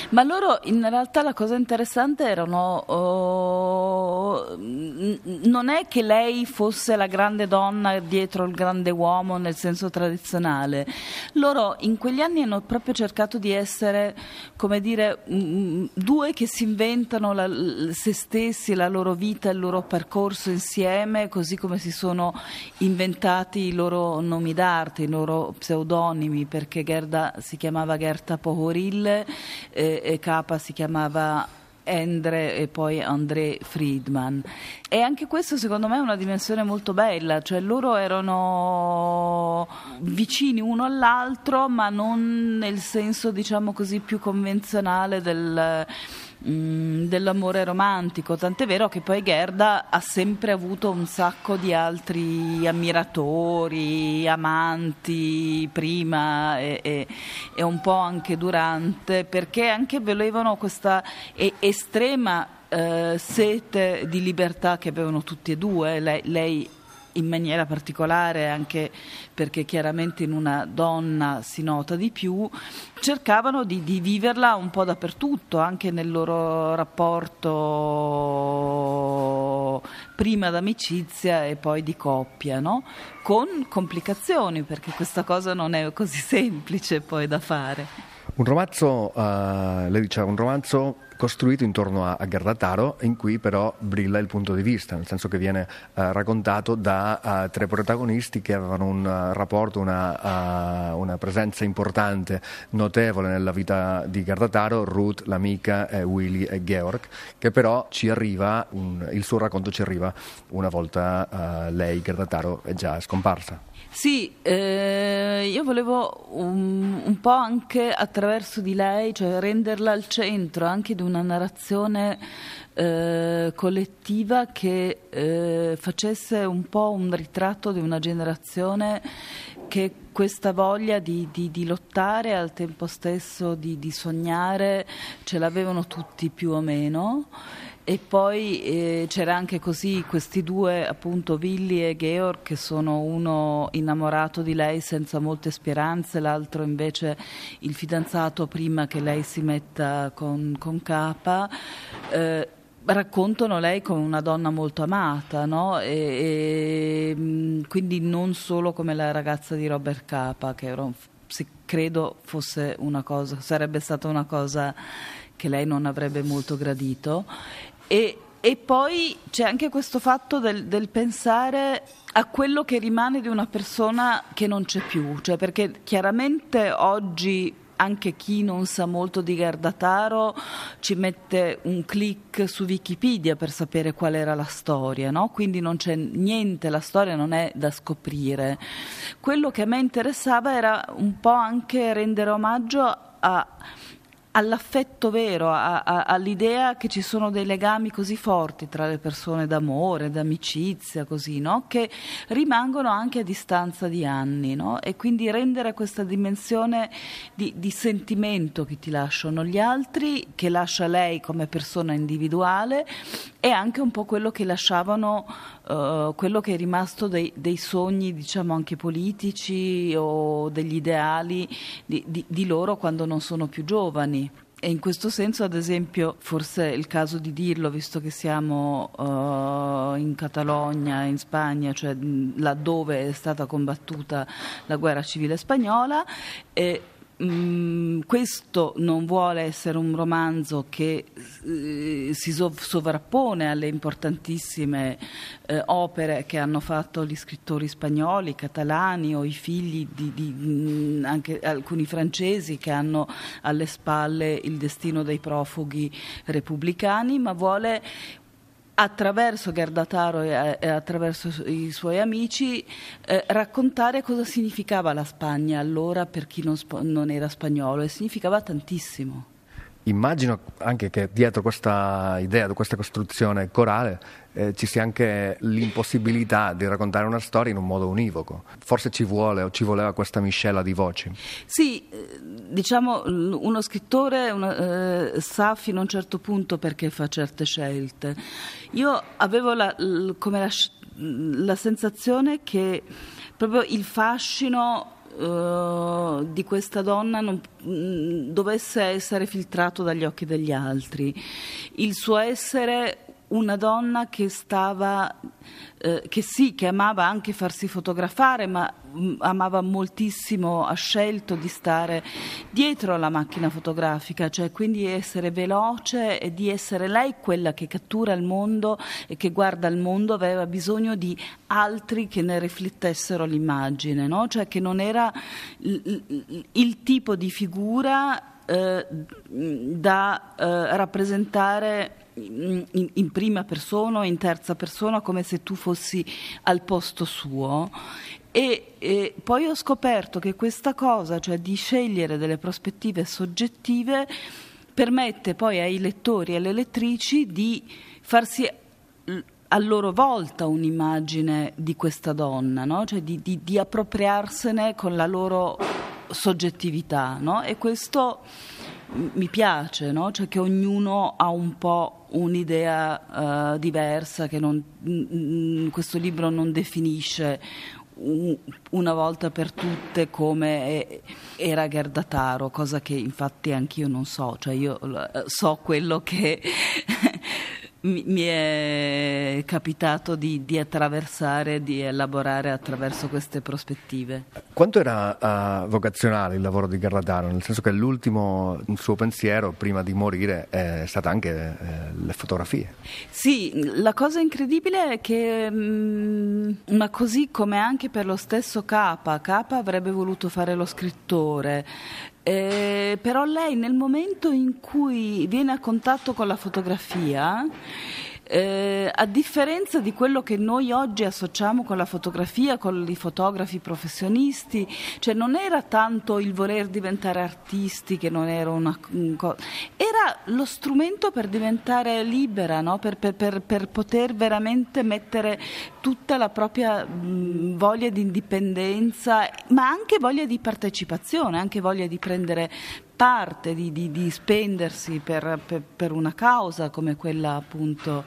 Ma loro in realtà la cosa interessante erano oh, non è che lei fosse la grande donna dietro il grande uomo nel senso tradizionale. Loro in quegli anni hanno proprio cercato di essere, come dire, due che si inventano la, se stessi, la loro vita, il loro percorso insieme, così come si sono inventati i loro nomi d'arte, i loro pseudonimi, perché Gerda si chiamava Gerta Pohoril eh, e Capa si chiamava Endre e poi André Friedman. E anche questo secondo me è una dimensione molto bella, cioè loro erano vicini uno all'altro, ma non nel senso diciamo così più convenzionale del Mm, dell'amore romantico, tant'è vero che poi Gerda ha sempre avuto un sacco di altri ammiratori, amanti prima e, e, e un po' anche durante, perché anche volevano questa estrema eh, sete di libertà che avevano tutti e due. Lei, lei in maniera particolare, anche perché chiaramente in una donna si nota di più, cercavano di, di viverla un po' dappertutto, anche nel loro rapporto prima d'amicizia e poi di coppia, no? con complicazioni, perché questa cosa non è così *laughs* semplice poi da fare. Un romanzo, uh, lei diceva, un romanzo costruito intorno a, a Gardataro, in cui però brilla il punto di vista, nel senso che viene eh, raccontato da uh, tre protagonisti che avevano un uh, rapporto, una, uh, una, presenza importante, notevole nella vita di Gardataro, Ruth, l'amica, eh, Willy e Georg, che però ci arriva, un, il suo racconto ci arriva una volta lei, Gardataro, è già scomparsa. Sì, eh, io volevo un, un, po' anche attraverso di lei, cioè renderla al centro anche di una narrazione eh, collettiva che eh, facesse un po' un ritratto di una generazione che questa voglia di, di, di lottare al tempo stesso di, di sognare ce l'avevano tutti più o meno e poi eh, c'era anche così questi due, appunto, Willy e Georg, che sono uno innamorato di lei senza molte speranze, l'altro invece il fidanzato prima che lei si metta con, con Capa. Eh, raccontano lei come una donna molto amata, no? e, e, mm, quindi non solo come la ragazza di Robert Capa, che era, credo fosse una cosa, sarebbe stata una cosa che lei non avrebbe molto gradito e, e poi c'è anche questo fatto del, del pensare a quello che rimane di una persona che non c'è più, cioè perché chiaramente oggi anche chi non sa molto di Gardataro ci mette un clic su Wikipedia per sapere qual era la storia, no? quindi non c'è niente, la storia non è da scoprire. Quello che a me interessava era un po' anche rendere omaggio a all'affetto vero, a, a, all'idea che ci sono dei legami così forti tra le persone d'amore, d'amicizia, così, no? che rimangono anche a distanza di anni. No? E quindi rendere questa dimensione di, di, sentimento che ti lasciano gli altri, che lascia lei come persona individuale, e anche un po' quello che lasciavano, uh, quello che è rimasto dei, dei, sogni, diciamo anche politici o degli ideali di, di, di loro quando non sono più giovani. E in questo senso, ad esempio, forse è il caso di dirlo, visto che siamo uh, in Catalogna, in Spagna, cioè laddove è stata combattuta la guerra civile spagnola, e Mm, questo non vuole essere un romanzo che eh, si sov- sovrappone alle importantissime eh, opere che hanno fatto gli scrittori spagnoli, catalani o i figli di, di mh, mm, anche alcuni francesi che hanno alle spalle il destino dei profughi repubblicani, ma vuole attraverso Gardataro e, e, attraverso i suoi amici eh, raccontare cosa significava la Spagna allora per chi non, non era spagnolo e significava tantissimo. Immagino anche che dietro questa idea, questa costruzione corale, eh, ci sia anche l'impossibilità di raccontare una storia in un modo univoco. Forse ci vuole o ci voleva questa miscela di voci. Sì, eh, diciamo uno scrittore una, eh, sa fino a un certo punto perché fa certe scelte. Io avevo la, come la, la sensazione che proprio il fascino Uh, di questa donna non mh, dovesse essere filtrato dagli occhi degli altri. Il suo essere una donna che stava, eh, che sì, che amava anche farsi fotografare, ma mh, mm, amava moltissimo, ha scelto di stare dietro alla macchina fotografica, cioè quindi essere veloce e di essere lei quella che cattura il mondo e che guarda il mondo, aveva bisogno di altri che ne riflettessero l'immagine, no? cioè che non era il, il, il tipo di figura eh, da eh, rappresentare in, in, prima persona o in terza persona come se tu fossi al posto suo e, e, poi ho scoperto che questa cosa, cioè di scegliere delle prospettive soggettive, permette poi ai lettori e alle lettrici di farsi a loro volta un'immagine di questa donna, no? cioè di, di, di, appropriarsene con la loro soggettività. No? E questo mi piace, no? cioè che ognuno ha un po' un'idea uh, diversa, che non, mh, questo libro non definisce un, una volta per tutte come era Gerdataro, cosa che infatti anch'io non so, cioè io so quello che mi, mi è capitato di, di attraversare, di elaborare attraverso queste prospettive. Quanto era uh, vocazionale il lavoro di Garlatano? Nel senso che l'ultimo suo pensiero, prima di morire, è stata anche eh, le fotografie. Sì, la cosa incredibile è che, mh, ma così come anche per lo stesso Capa, Capa avrebbe voluto fare lo scrittore, eh, però lei nel momento in cui viene a contatto con la fotografia eh, a differenza di quello che noi oggi associamo con la fotografia, con i fotografi professionisti, cioè non era tanto il voler diventare artisti che non era una cosa, era lo strumento per diventare libera, no? per, per, per, per, poter veramente mettere tutta la propria mh, voglia di indipendenza, ma anche voglia di partecipazione, anche voglia di prendere parte, di, di, di spendersi per, per, per, una causa come quella appunto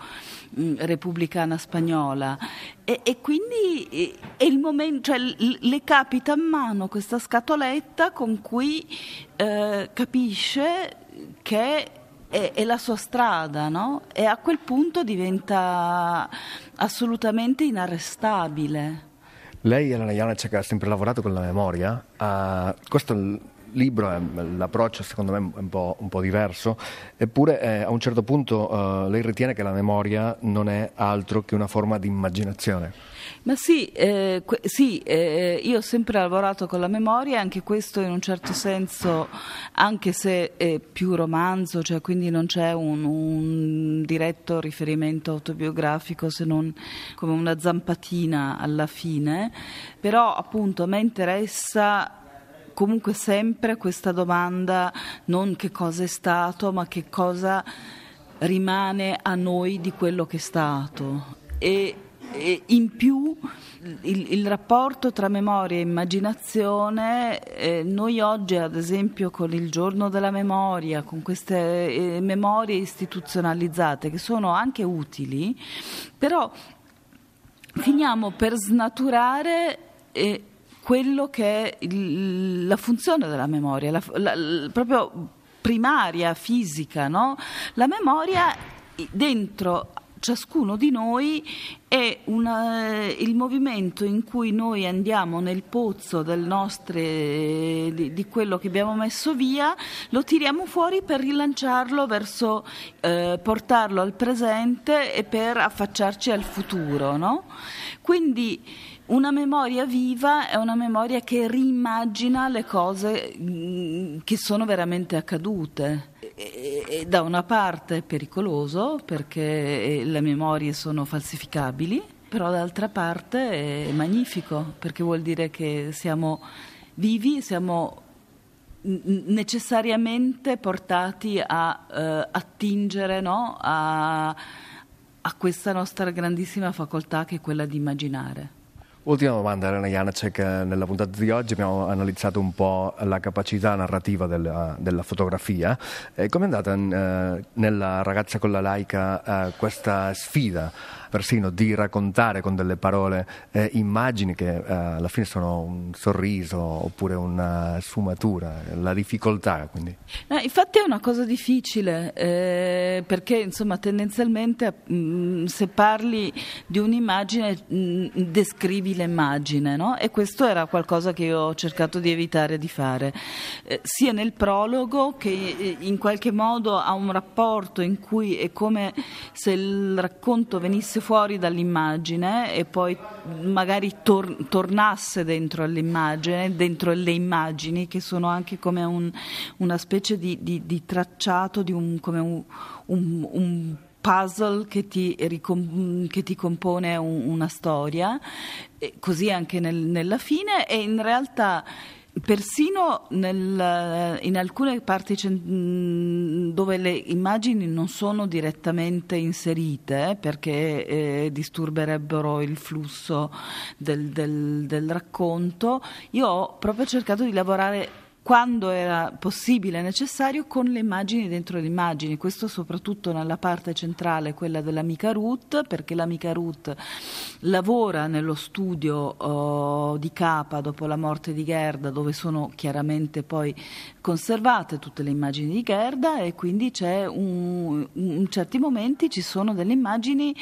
mh, repubblicana spagnola. E, e quindi è il momento, cioè, le capita a mano questa scatoletta con cui eh, capisce che è, è, la sua strada, no? E a quel punto diventa assolutamente inarrestabile. Lei, Elena Janacek, ha sempre lavorato con la memoria. Uh, questo libro, l'approccio secondo me è un po', un po diverso, eppure eh, a un certo punto eh, lei ritiene che la memoria non è altro che una forma di immaginazione. Ma sì, eh, que- sì eh, io ho sempre lavorato con la memoria, anche questo in un certo senso, anche se è più romanzo, cioè quindi non c'è un, un diretto riferimento autobiografico se non come una zampatina alla fine, però appunto a me interessa comunque sempre questa domanda non che cosa è stato, ma che cosa rimane a noi di quello che è stato. E, e in più il, il, rapporto tra memoria e immaginazione, eh, noi oggi ad esempio con il giorno della memoria, con queste eh, memorie istituzionalizzate che sono anche utili, però finiamo per snaturare eh, quello che è il, la funzione della memoria, la, la, proprio primaria, fisica. No? La memoria dentro ciascuno di noi è una, il movimento in cui noi andiamo nel pozzo nostre, di, di, quello che abbiamo messo via, lo tiriamo fuori per rilanciarlo verso eh, portarlo al presente e per affacciarci al futuro. No? Quindi una memoria viva è una memoria che rimmagina le cose mm, che sono veramente accadute. E da una parte è pericoloso perché le memorie sono falsificabili, però d'altra parte è magnifico perché vuol dire che siamo vivi, siamo necessariamente portati a uh, attingere no? a, a questa nostra grandissima facoltà che è quella di immaginare. Ultima domanda, Elena Janacek. Nella puntata di oggi abbiamo analizzato un po' la capacità narrativa della, della fotografia. Come è andata eh, nella ragazza con la laica eh, questa sfida persino di raccontare con delle parole eh, immagini che eh, alla fine sono un sorriso oppure una sfumatura, la difficoltà. Quindi. No, infatti è una cosa difficile eh, perché insomma tendenzialmente mh, mm, se parli di un'immagine mh, mm, descrivi l'immagine no? e questo era qualcosa che io ho cercato di evitare di fare eh, sia nel prologo che eh, in qualche modo ha un rapporto in cui è come se il racconto venisse uscisse fuori dall'immagine e poi magari tor- tornasse dentro all'immagine, dentro le immagini che sono anche come un, una specie di, di, di, tracciato, di un, come un, un, puzzle che ti, ricom- che ti compone un, una storia, così anche nel, nella fine e in realtà Persino nel, in alcune parti dove le immagini non sono direttamente inserite perché eh, disturberebbero il flusso del, del, del racconto, io ho proprio cercato di lavorare quando era possibile e necessario con le immagini dentro le immagini, questo soprattutto nella parte centrale, quella dell'amica Ruth, perché l'amica Ruth lavora nello studio oh, di Capa dopo la morte di Gerda, dove sono chiaramente poi conservate tutte le immagini di Gerda e quindi un, in certi momenti ci sono delle immagini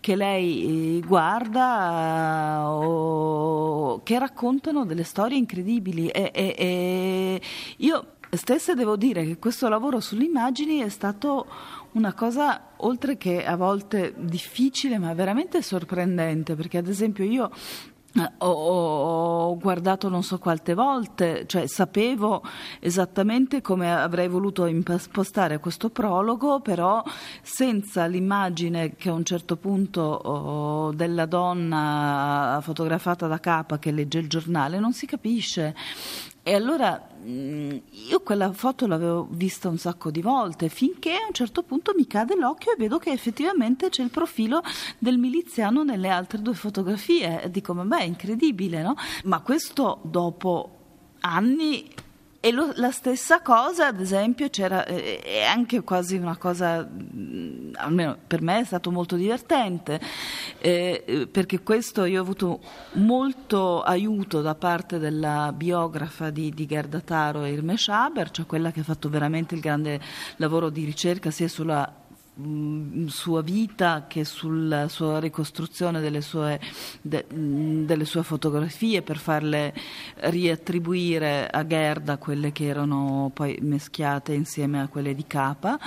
che lei eh, guarda o che raccontano delle storie incredibili. E, e, e io stessa devo dire che questo lavoro sulle immagini è stato una cosa oltre che a volte difficile ma veramente sorprendente perché ad esempio io eh, ho, guardato non so quante volte, cioè sapevo esattamente come avrei voluto impostare questo prologo, però senza l'immagine che a un certo punto oh, della donna fotografata da capa che legge il giornale non si capisce. E allora mm, io quella foto l'avevo vista un sacco di volte, finché a un certo punto mi cade l'occhio e vedo che effettivamente c'è il profilo del miliziano nelle altre due fotografie. Dico, ma beh, è incredibile, no? Ma questo dopo anni e lo, la stessa cosa, ad esempio, c'era, eh, è anche quasi una cosa, mh, almeno per me è stato molto divertente, eh, perché questo io ho avuto molto aiuto da parte della biografa di, di Gerda Taro, Irme Schaber, cioè quella che ha fatto veramente il grande lavoro di ricerca sia sulla sua vita che sulla sua ricostruzione delle sue, de, delle sue, fotografie per farle riattribuire a Gerda quelle che erano poi meschiate insieme a quelle di Capa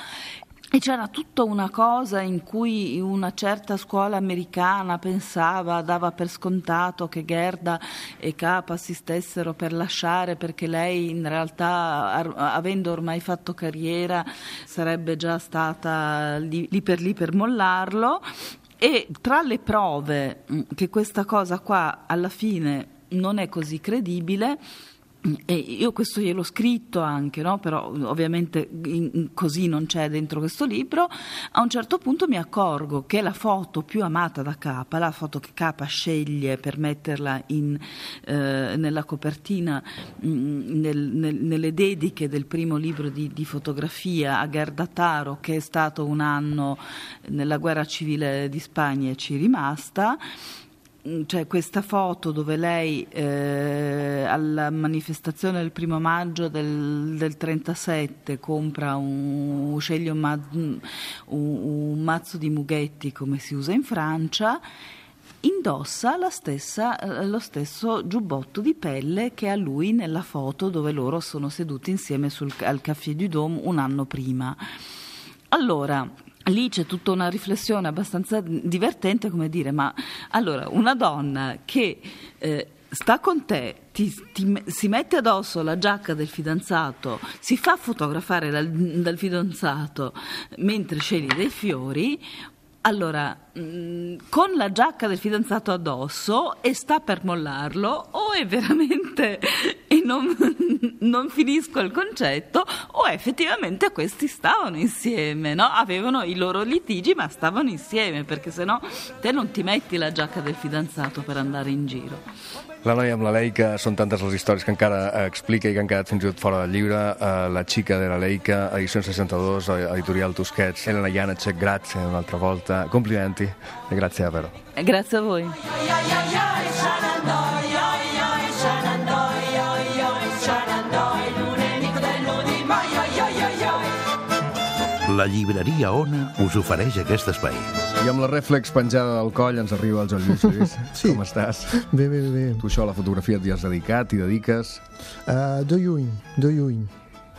e c'era tutta una cosa in cui una certa scuola americana pensava, dava per scontato che Gerda e Capa si stessero per lasciare perché lei in realtà, avendo ormai fatto carriera, sarebbe già stata lì, lì per lì per mollarlo. E tra le prove che questa cosa qua alla fine non è così credibile, e io questo gliel'ho scritto anche, no? però ovviamente in, così non c'è dentro questo libro. A un certo punto mi accorgo che la foto più amata da Capa, la foto che Capa sceglie per metterla in, eh, nella copertina, mh, mm, nel, nel, nelle dediche del primo libro di, di, fotografia a Gerda Taro, che è stato un anno nella guerra civile di Spagna e ci è rimasta c'è questa foto dove lei eh, alla manifestazione del primo maggio del, del 37 compra un, sceglie un, ma, un, un, mazzo di mughetti come si usa in Francia indossa stessa, eh, lo stesso giubbotto di pelle che ha lui nella foto dove loro sono seduti insieme sul, al Café du Dôme un anno prima. Allora, lì c'è tutta una riflessione abbastanza divertente, come dire, ma allora una donna che eh, sta con te, ti, ti, si mette addosso la giacca del fidanzato, si fa fotografare dal, dal fidanzato mentre sceglie dei fiori, allora, mm, con la giacca del fidanzato addosso e sta per mollarlo, o è veramente, *laughs* e non, *laughs* non finisco il concetto, o effettivamente questi stavano insieme, no? Avevano i loro litigi, ma stavano insieme, perché sennò te non ti metti la giacca del fidanzato per andare in giro. La noia amb la Leica són tantes les històries que encara eh, explica i que han quedat fins i tot fora del llibre. Uh, la xica de la Leica, edició 62, editorial Tusquets, Elena Janacek, grazie una altra volta, complimenti e grazie davvero. Grazie a voi. La llibreria Ona us ofereix aquest espai. I amb la reflex penjada del coll ens arriba el Joan Lluís Lluís. *laughs* sí. Com estàs? Bé, bé, bé. Tu això a la fotografia t'hi has dedicat, i dediques? Uh, de lluny, de lluny.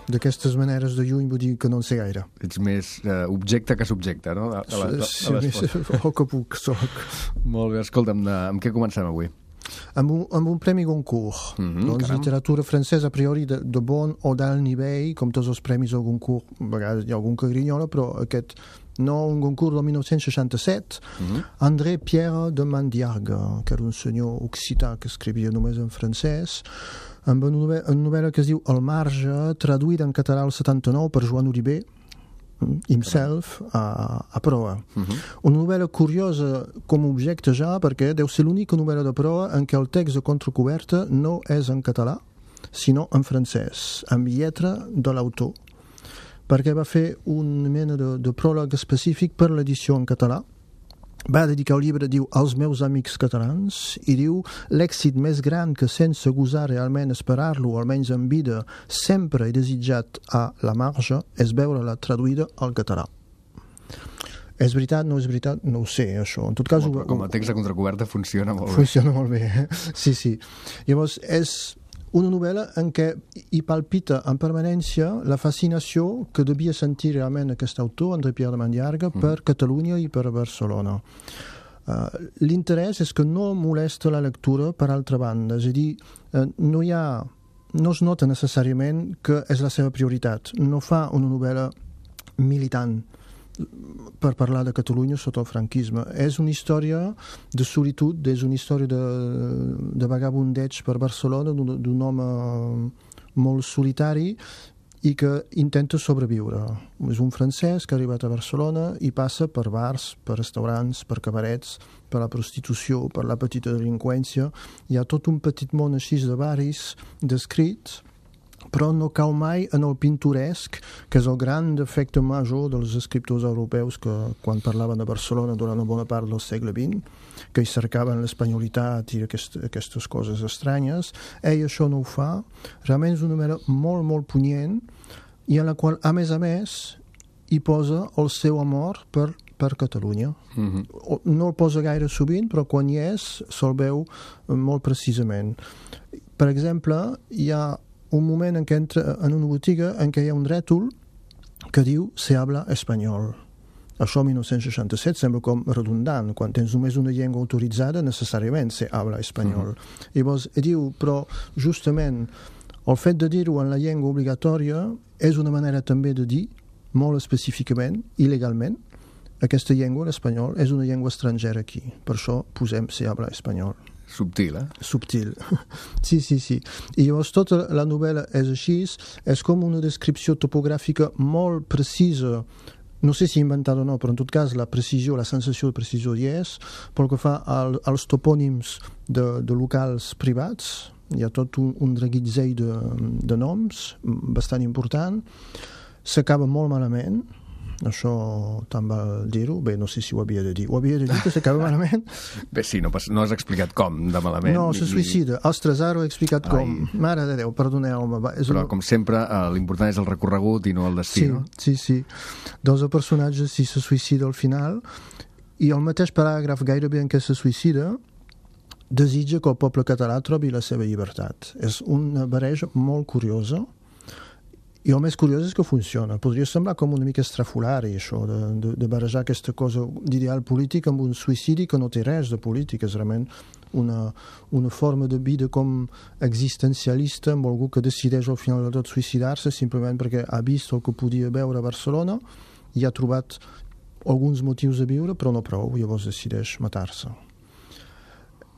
D'aquestes maneres de lluny vull dir que no en sé gaire. Ets més uh, objecte que subjecte, no? De, de, de, de sí, més, *laughs* o que puc, soc. Molt bé, escolta'm, de, amb què comencem avui? amb un, amb un premi Goncourt. Mm -hmm, doncs caram. literatura francesa a priori de, de bon o d'alt nivell, com tots els premis al Goncourt, a vegades hi ha algun que grinyola, però aquest no, un Goncourt del 1967, mm -hmm. André Pierre de Mandiargue, que era un senyor occità que escrivia només en francès, amb una novel·la, una novel·la que es diu El marge, traduïda en català al 79 per Joan Uribe, himself a, a proa. Uh -huh. Una novel·la curiosa com a objecte ja, perquè deu ser l'única novel·la de proa en què el text de contracoberta no és en català, sinó en francès, amb lletra de l'autor, perquè va fer una mena de, de pròleg específic per l'edició en català, va dedicar el llibre, diu, als meus amics catalans, i diu, l'èxit més gran que sense gosar realment esperar-lo, almenys en vida, sempre he desitjat a la marge, és veure-la traduïda al català. És veritat, no és veritat? No ho sé, això. En tot cas... Com, ho, com a text de contracoberta funciona molt bé. Funciona molt bé, eh? Sí, sí. Llavors, és una novel·la en què hi palpita en permanència la fascinació que devia sentir realment aquest autor, André Pierre de Mandiarga, mm. per Catalunya i per Barcelona. Uh, L'interès és que no molesta la lectura per altra banda, és a dir, uh, no hi ha no es nota necessàriament que és la seva prioritat. No fa una novel·la militant, per parlar de Catalunya sota el franquisme. És una història de solitud, és una història de, de vagabundeig per Barcelona, d'un home molt solitari i que intenta sobreviure. És un francès que ha arribat a Barcelona i passa per bars, per restaurants, per cabarets, per la prostitució, per la petita delinqüència. Hi ha tot un petit món així de barris descrits però no cau mai en el pintoresc, que és el gran defecte major dels escriptors europeus que quan parlaven de Barcelona durant una bona part del segle XX, que hi cercaven l'espanyolitat i aquest, aquestes coses estranyes, ell això no ho fa. Realment és una manera molt, molt punyent i en la qual, a més a més, hi posa el seu amor per, per Catalunya. Mm -hmm. No el posa gaire sovint, però quan hi és se'l veu molt precisament. Per exemple, hi ha un moment en què entra en una botiga en què hi ha un rètol que diu se habla espanyol. Això 1967 sembla com redundant. Quan tens només una llengua autoritzada, necessàriament se habla espanyol. Mm -hmm. Llavors, diu, però justament el fet de dir-ho en la llengua obligatòria és una manera també de dir, molt específicament, il·legalment, aquesta llengua, l'espanyol, és una llengua estrangera aquí. Per això posem se habla espanyol. Subtil, eh? Subtil. Sí, sí, sí. I llavors tota la novel·la és així, és com una descripció topogràfica molt precisa no sé si inventada o no, però en tot cas la precisió, la sensació de precisió hi és, pel que fa al, als topònims de, de locals privats, hi ha tot un, un draguitzell de, de noms bastant important, s'acaba molt malament, això tant val dir-ho. Bé, no sé si ho havia de dir. Ho havia de dir que s'acaba malament? *laughs* Bé, sí, no, no has explicat com de malament. No, se suïcida. Ostres, ara ho he explicat Ai. com. Mare de Déu, perdoneu-me. Però, una... com sempre, eh, l'important és el recorregut i no el destí, sí, no? Sí, sí. Dos el personatge sí se suïcida al final i el mateix paràgraf gairebé en què se suïcida desitja que el poble català trobi la seva llibertat. És una barreja molt curiosa i el més curiós és que funciona. Podria semblar com una mica estrafolari, això, de, de, de barrejar aquesta cosa d'ideal polític amb un suïcidi que no té res de polític, és realment una, una forma de vida com existencialista amb algú que decideix al final de tot suïcidar-se simplement perquè ha vist el que podia veure a Barcelona i ha trobat alguns motius de viure, però no prou, llavors decideix matar-se.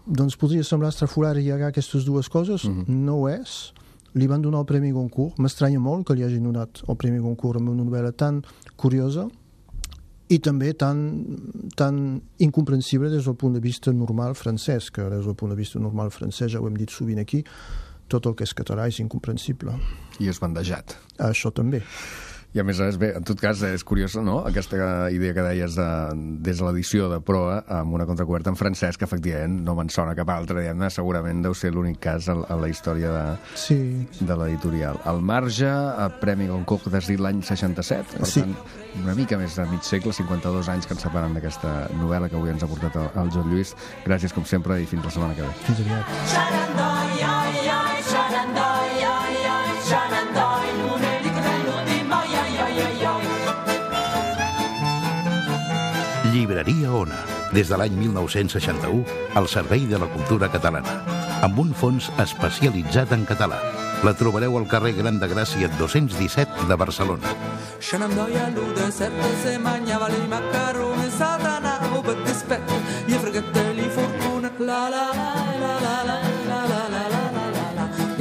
Doncs podria semblar estrafolari llegar aquestes dues coses, mm -hmm. no ho és, li van donar el Premi Goncourt. M'estranya molt que li hagin donat el Premi Goncourt amb una novel·la tan curiosa i també tan, tan incomprensible des del punt de vista normal francès, que des del punt de vista normal francès, ja ho hem dit sovint aquí, tot el que és català és incomprensible. I és bandejat. Això també. I a més a més, bé, en tot cas, és curiós, no?, aquesta idea que deies de, des de l'edició de Proa amb una contracoberta en francès, que efectivament no me'n sona cap altra, diguem-ne, segurament deu ser l'únic cas a, a la història de, sí. de l'editorial. El marge, a Premi Goncourt, des dit l'any 67, per sí. tant, una mica més de mig segle, 52 anys que ens separen d'aquesta novel·la que avui ens ha portat el, el Joan Lluís. Gràcies, com sempre, i fins la setmana que ve. Fins aviat. Llibreria Ona, des de l'any 1961, al servei de la cultura catalana, amb un fons especialitzat en català. La trobareu al carrer Gran de Gràcia 217 de Barcelona. luda, satanavo per dispetto, gli fortuna, la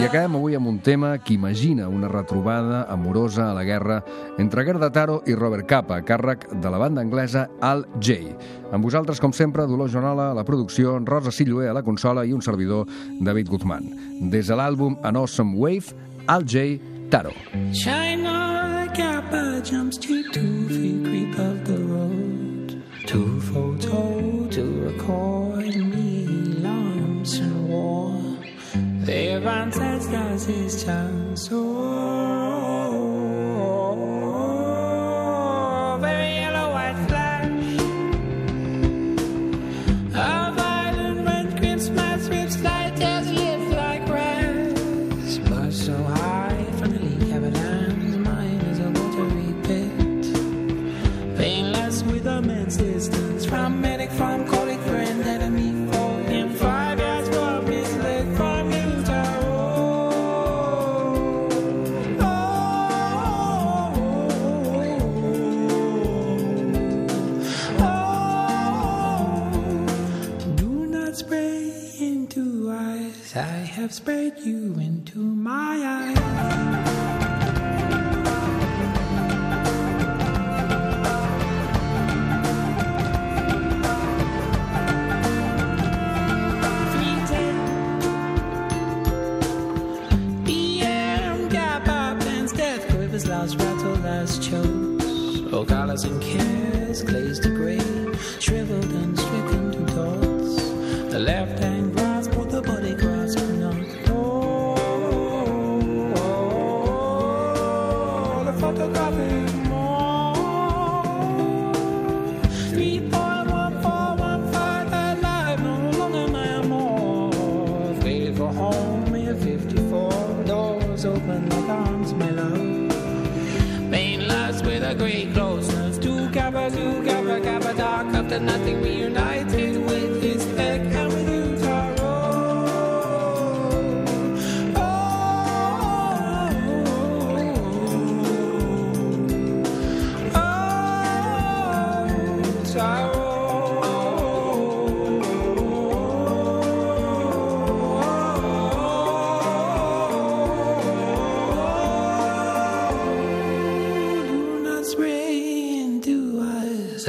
acabem avui amb un tema que imagina una retrobada amorosa a la guerra entre Gerda Taro i Robert Capa, càrrec de la banda anglesa Al J. Amb vosaltres, com sempre, Dolors Joanola a la producció, Rosa Silloé a la consola i un servidor, David Guzmán. Des de l'àlbum An Awesome Wave, Al J. Taro. China Kappa jumps to Levanza estas y chanzón. have spread you into my eyes. Oh, colors and cares glazed to grey, shriveled and stricken to thoughts. The left hand.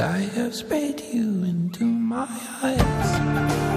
I have sprayed you into my eyes.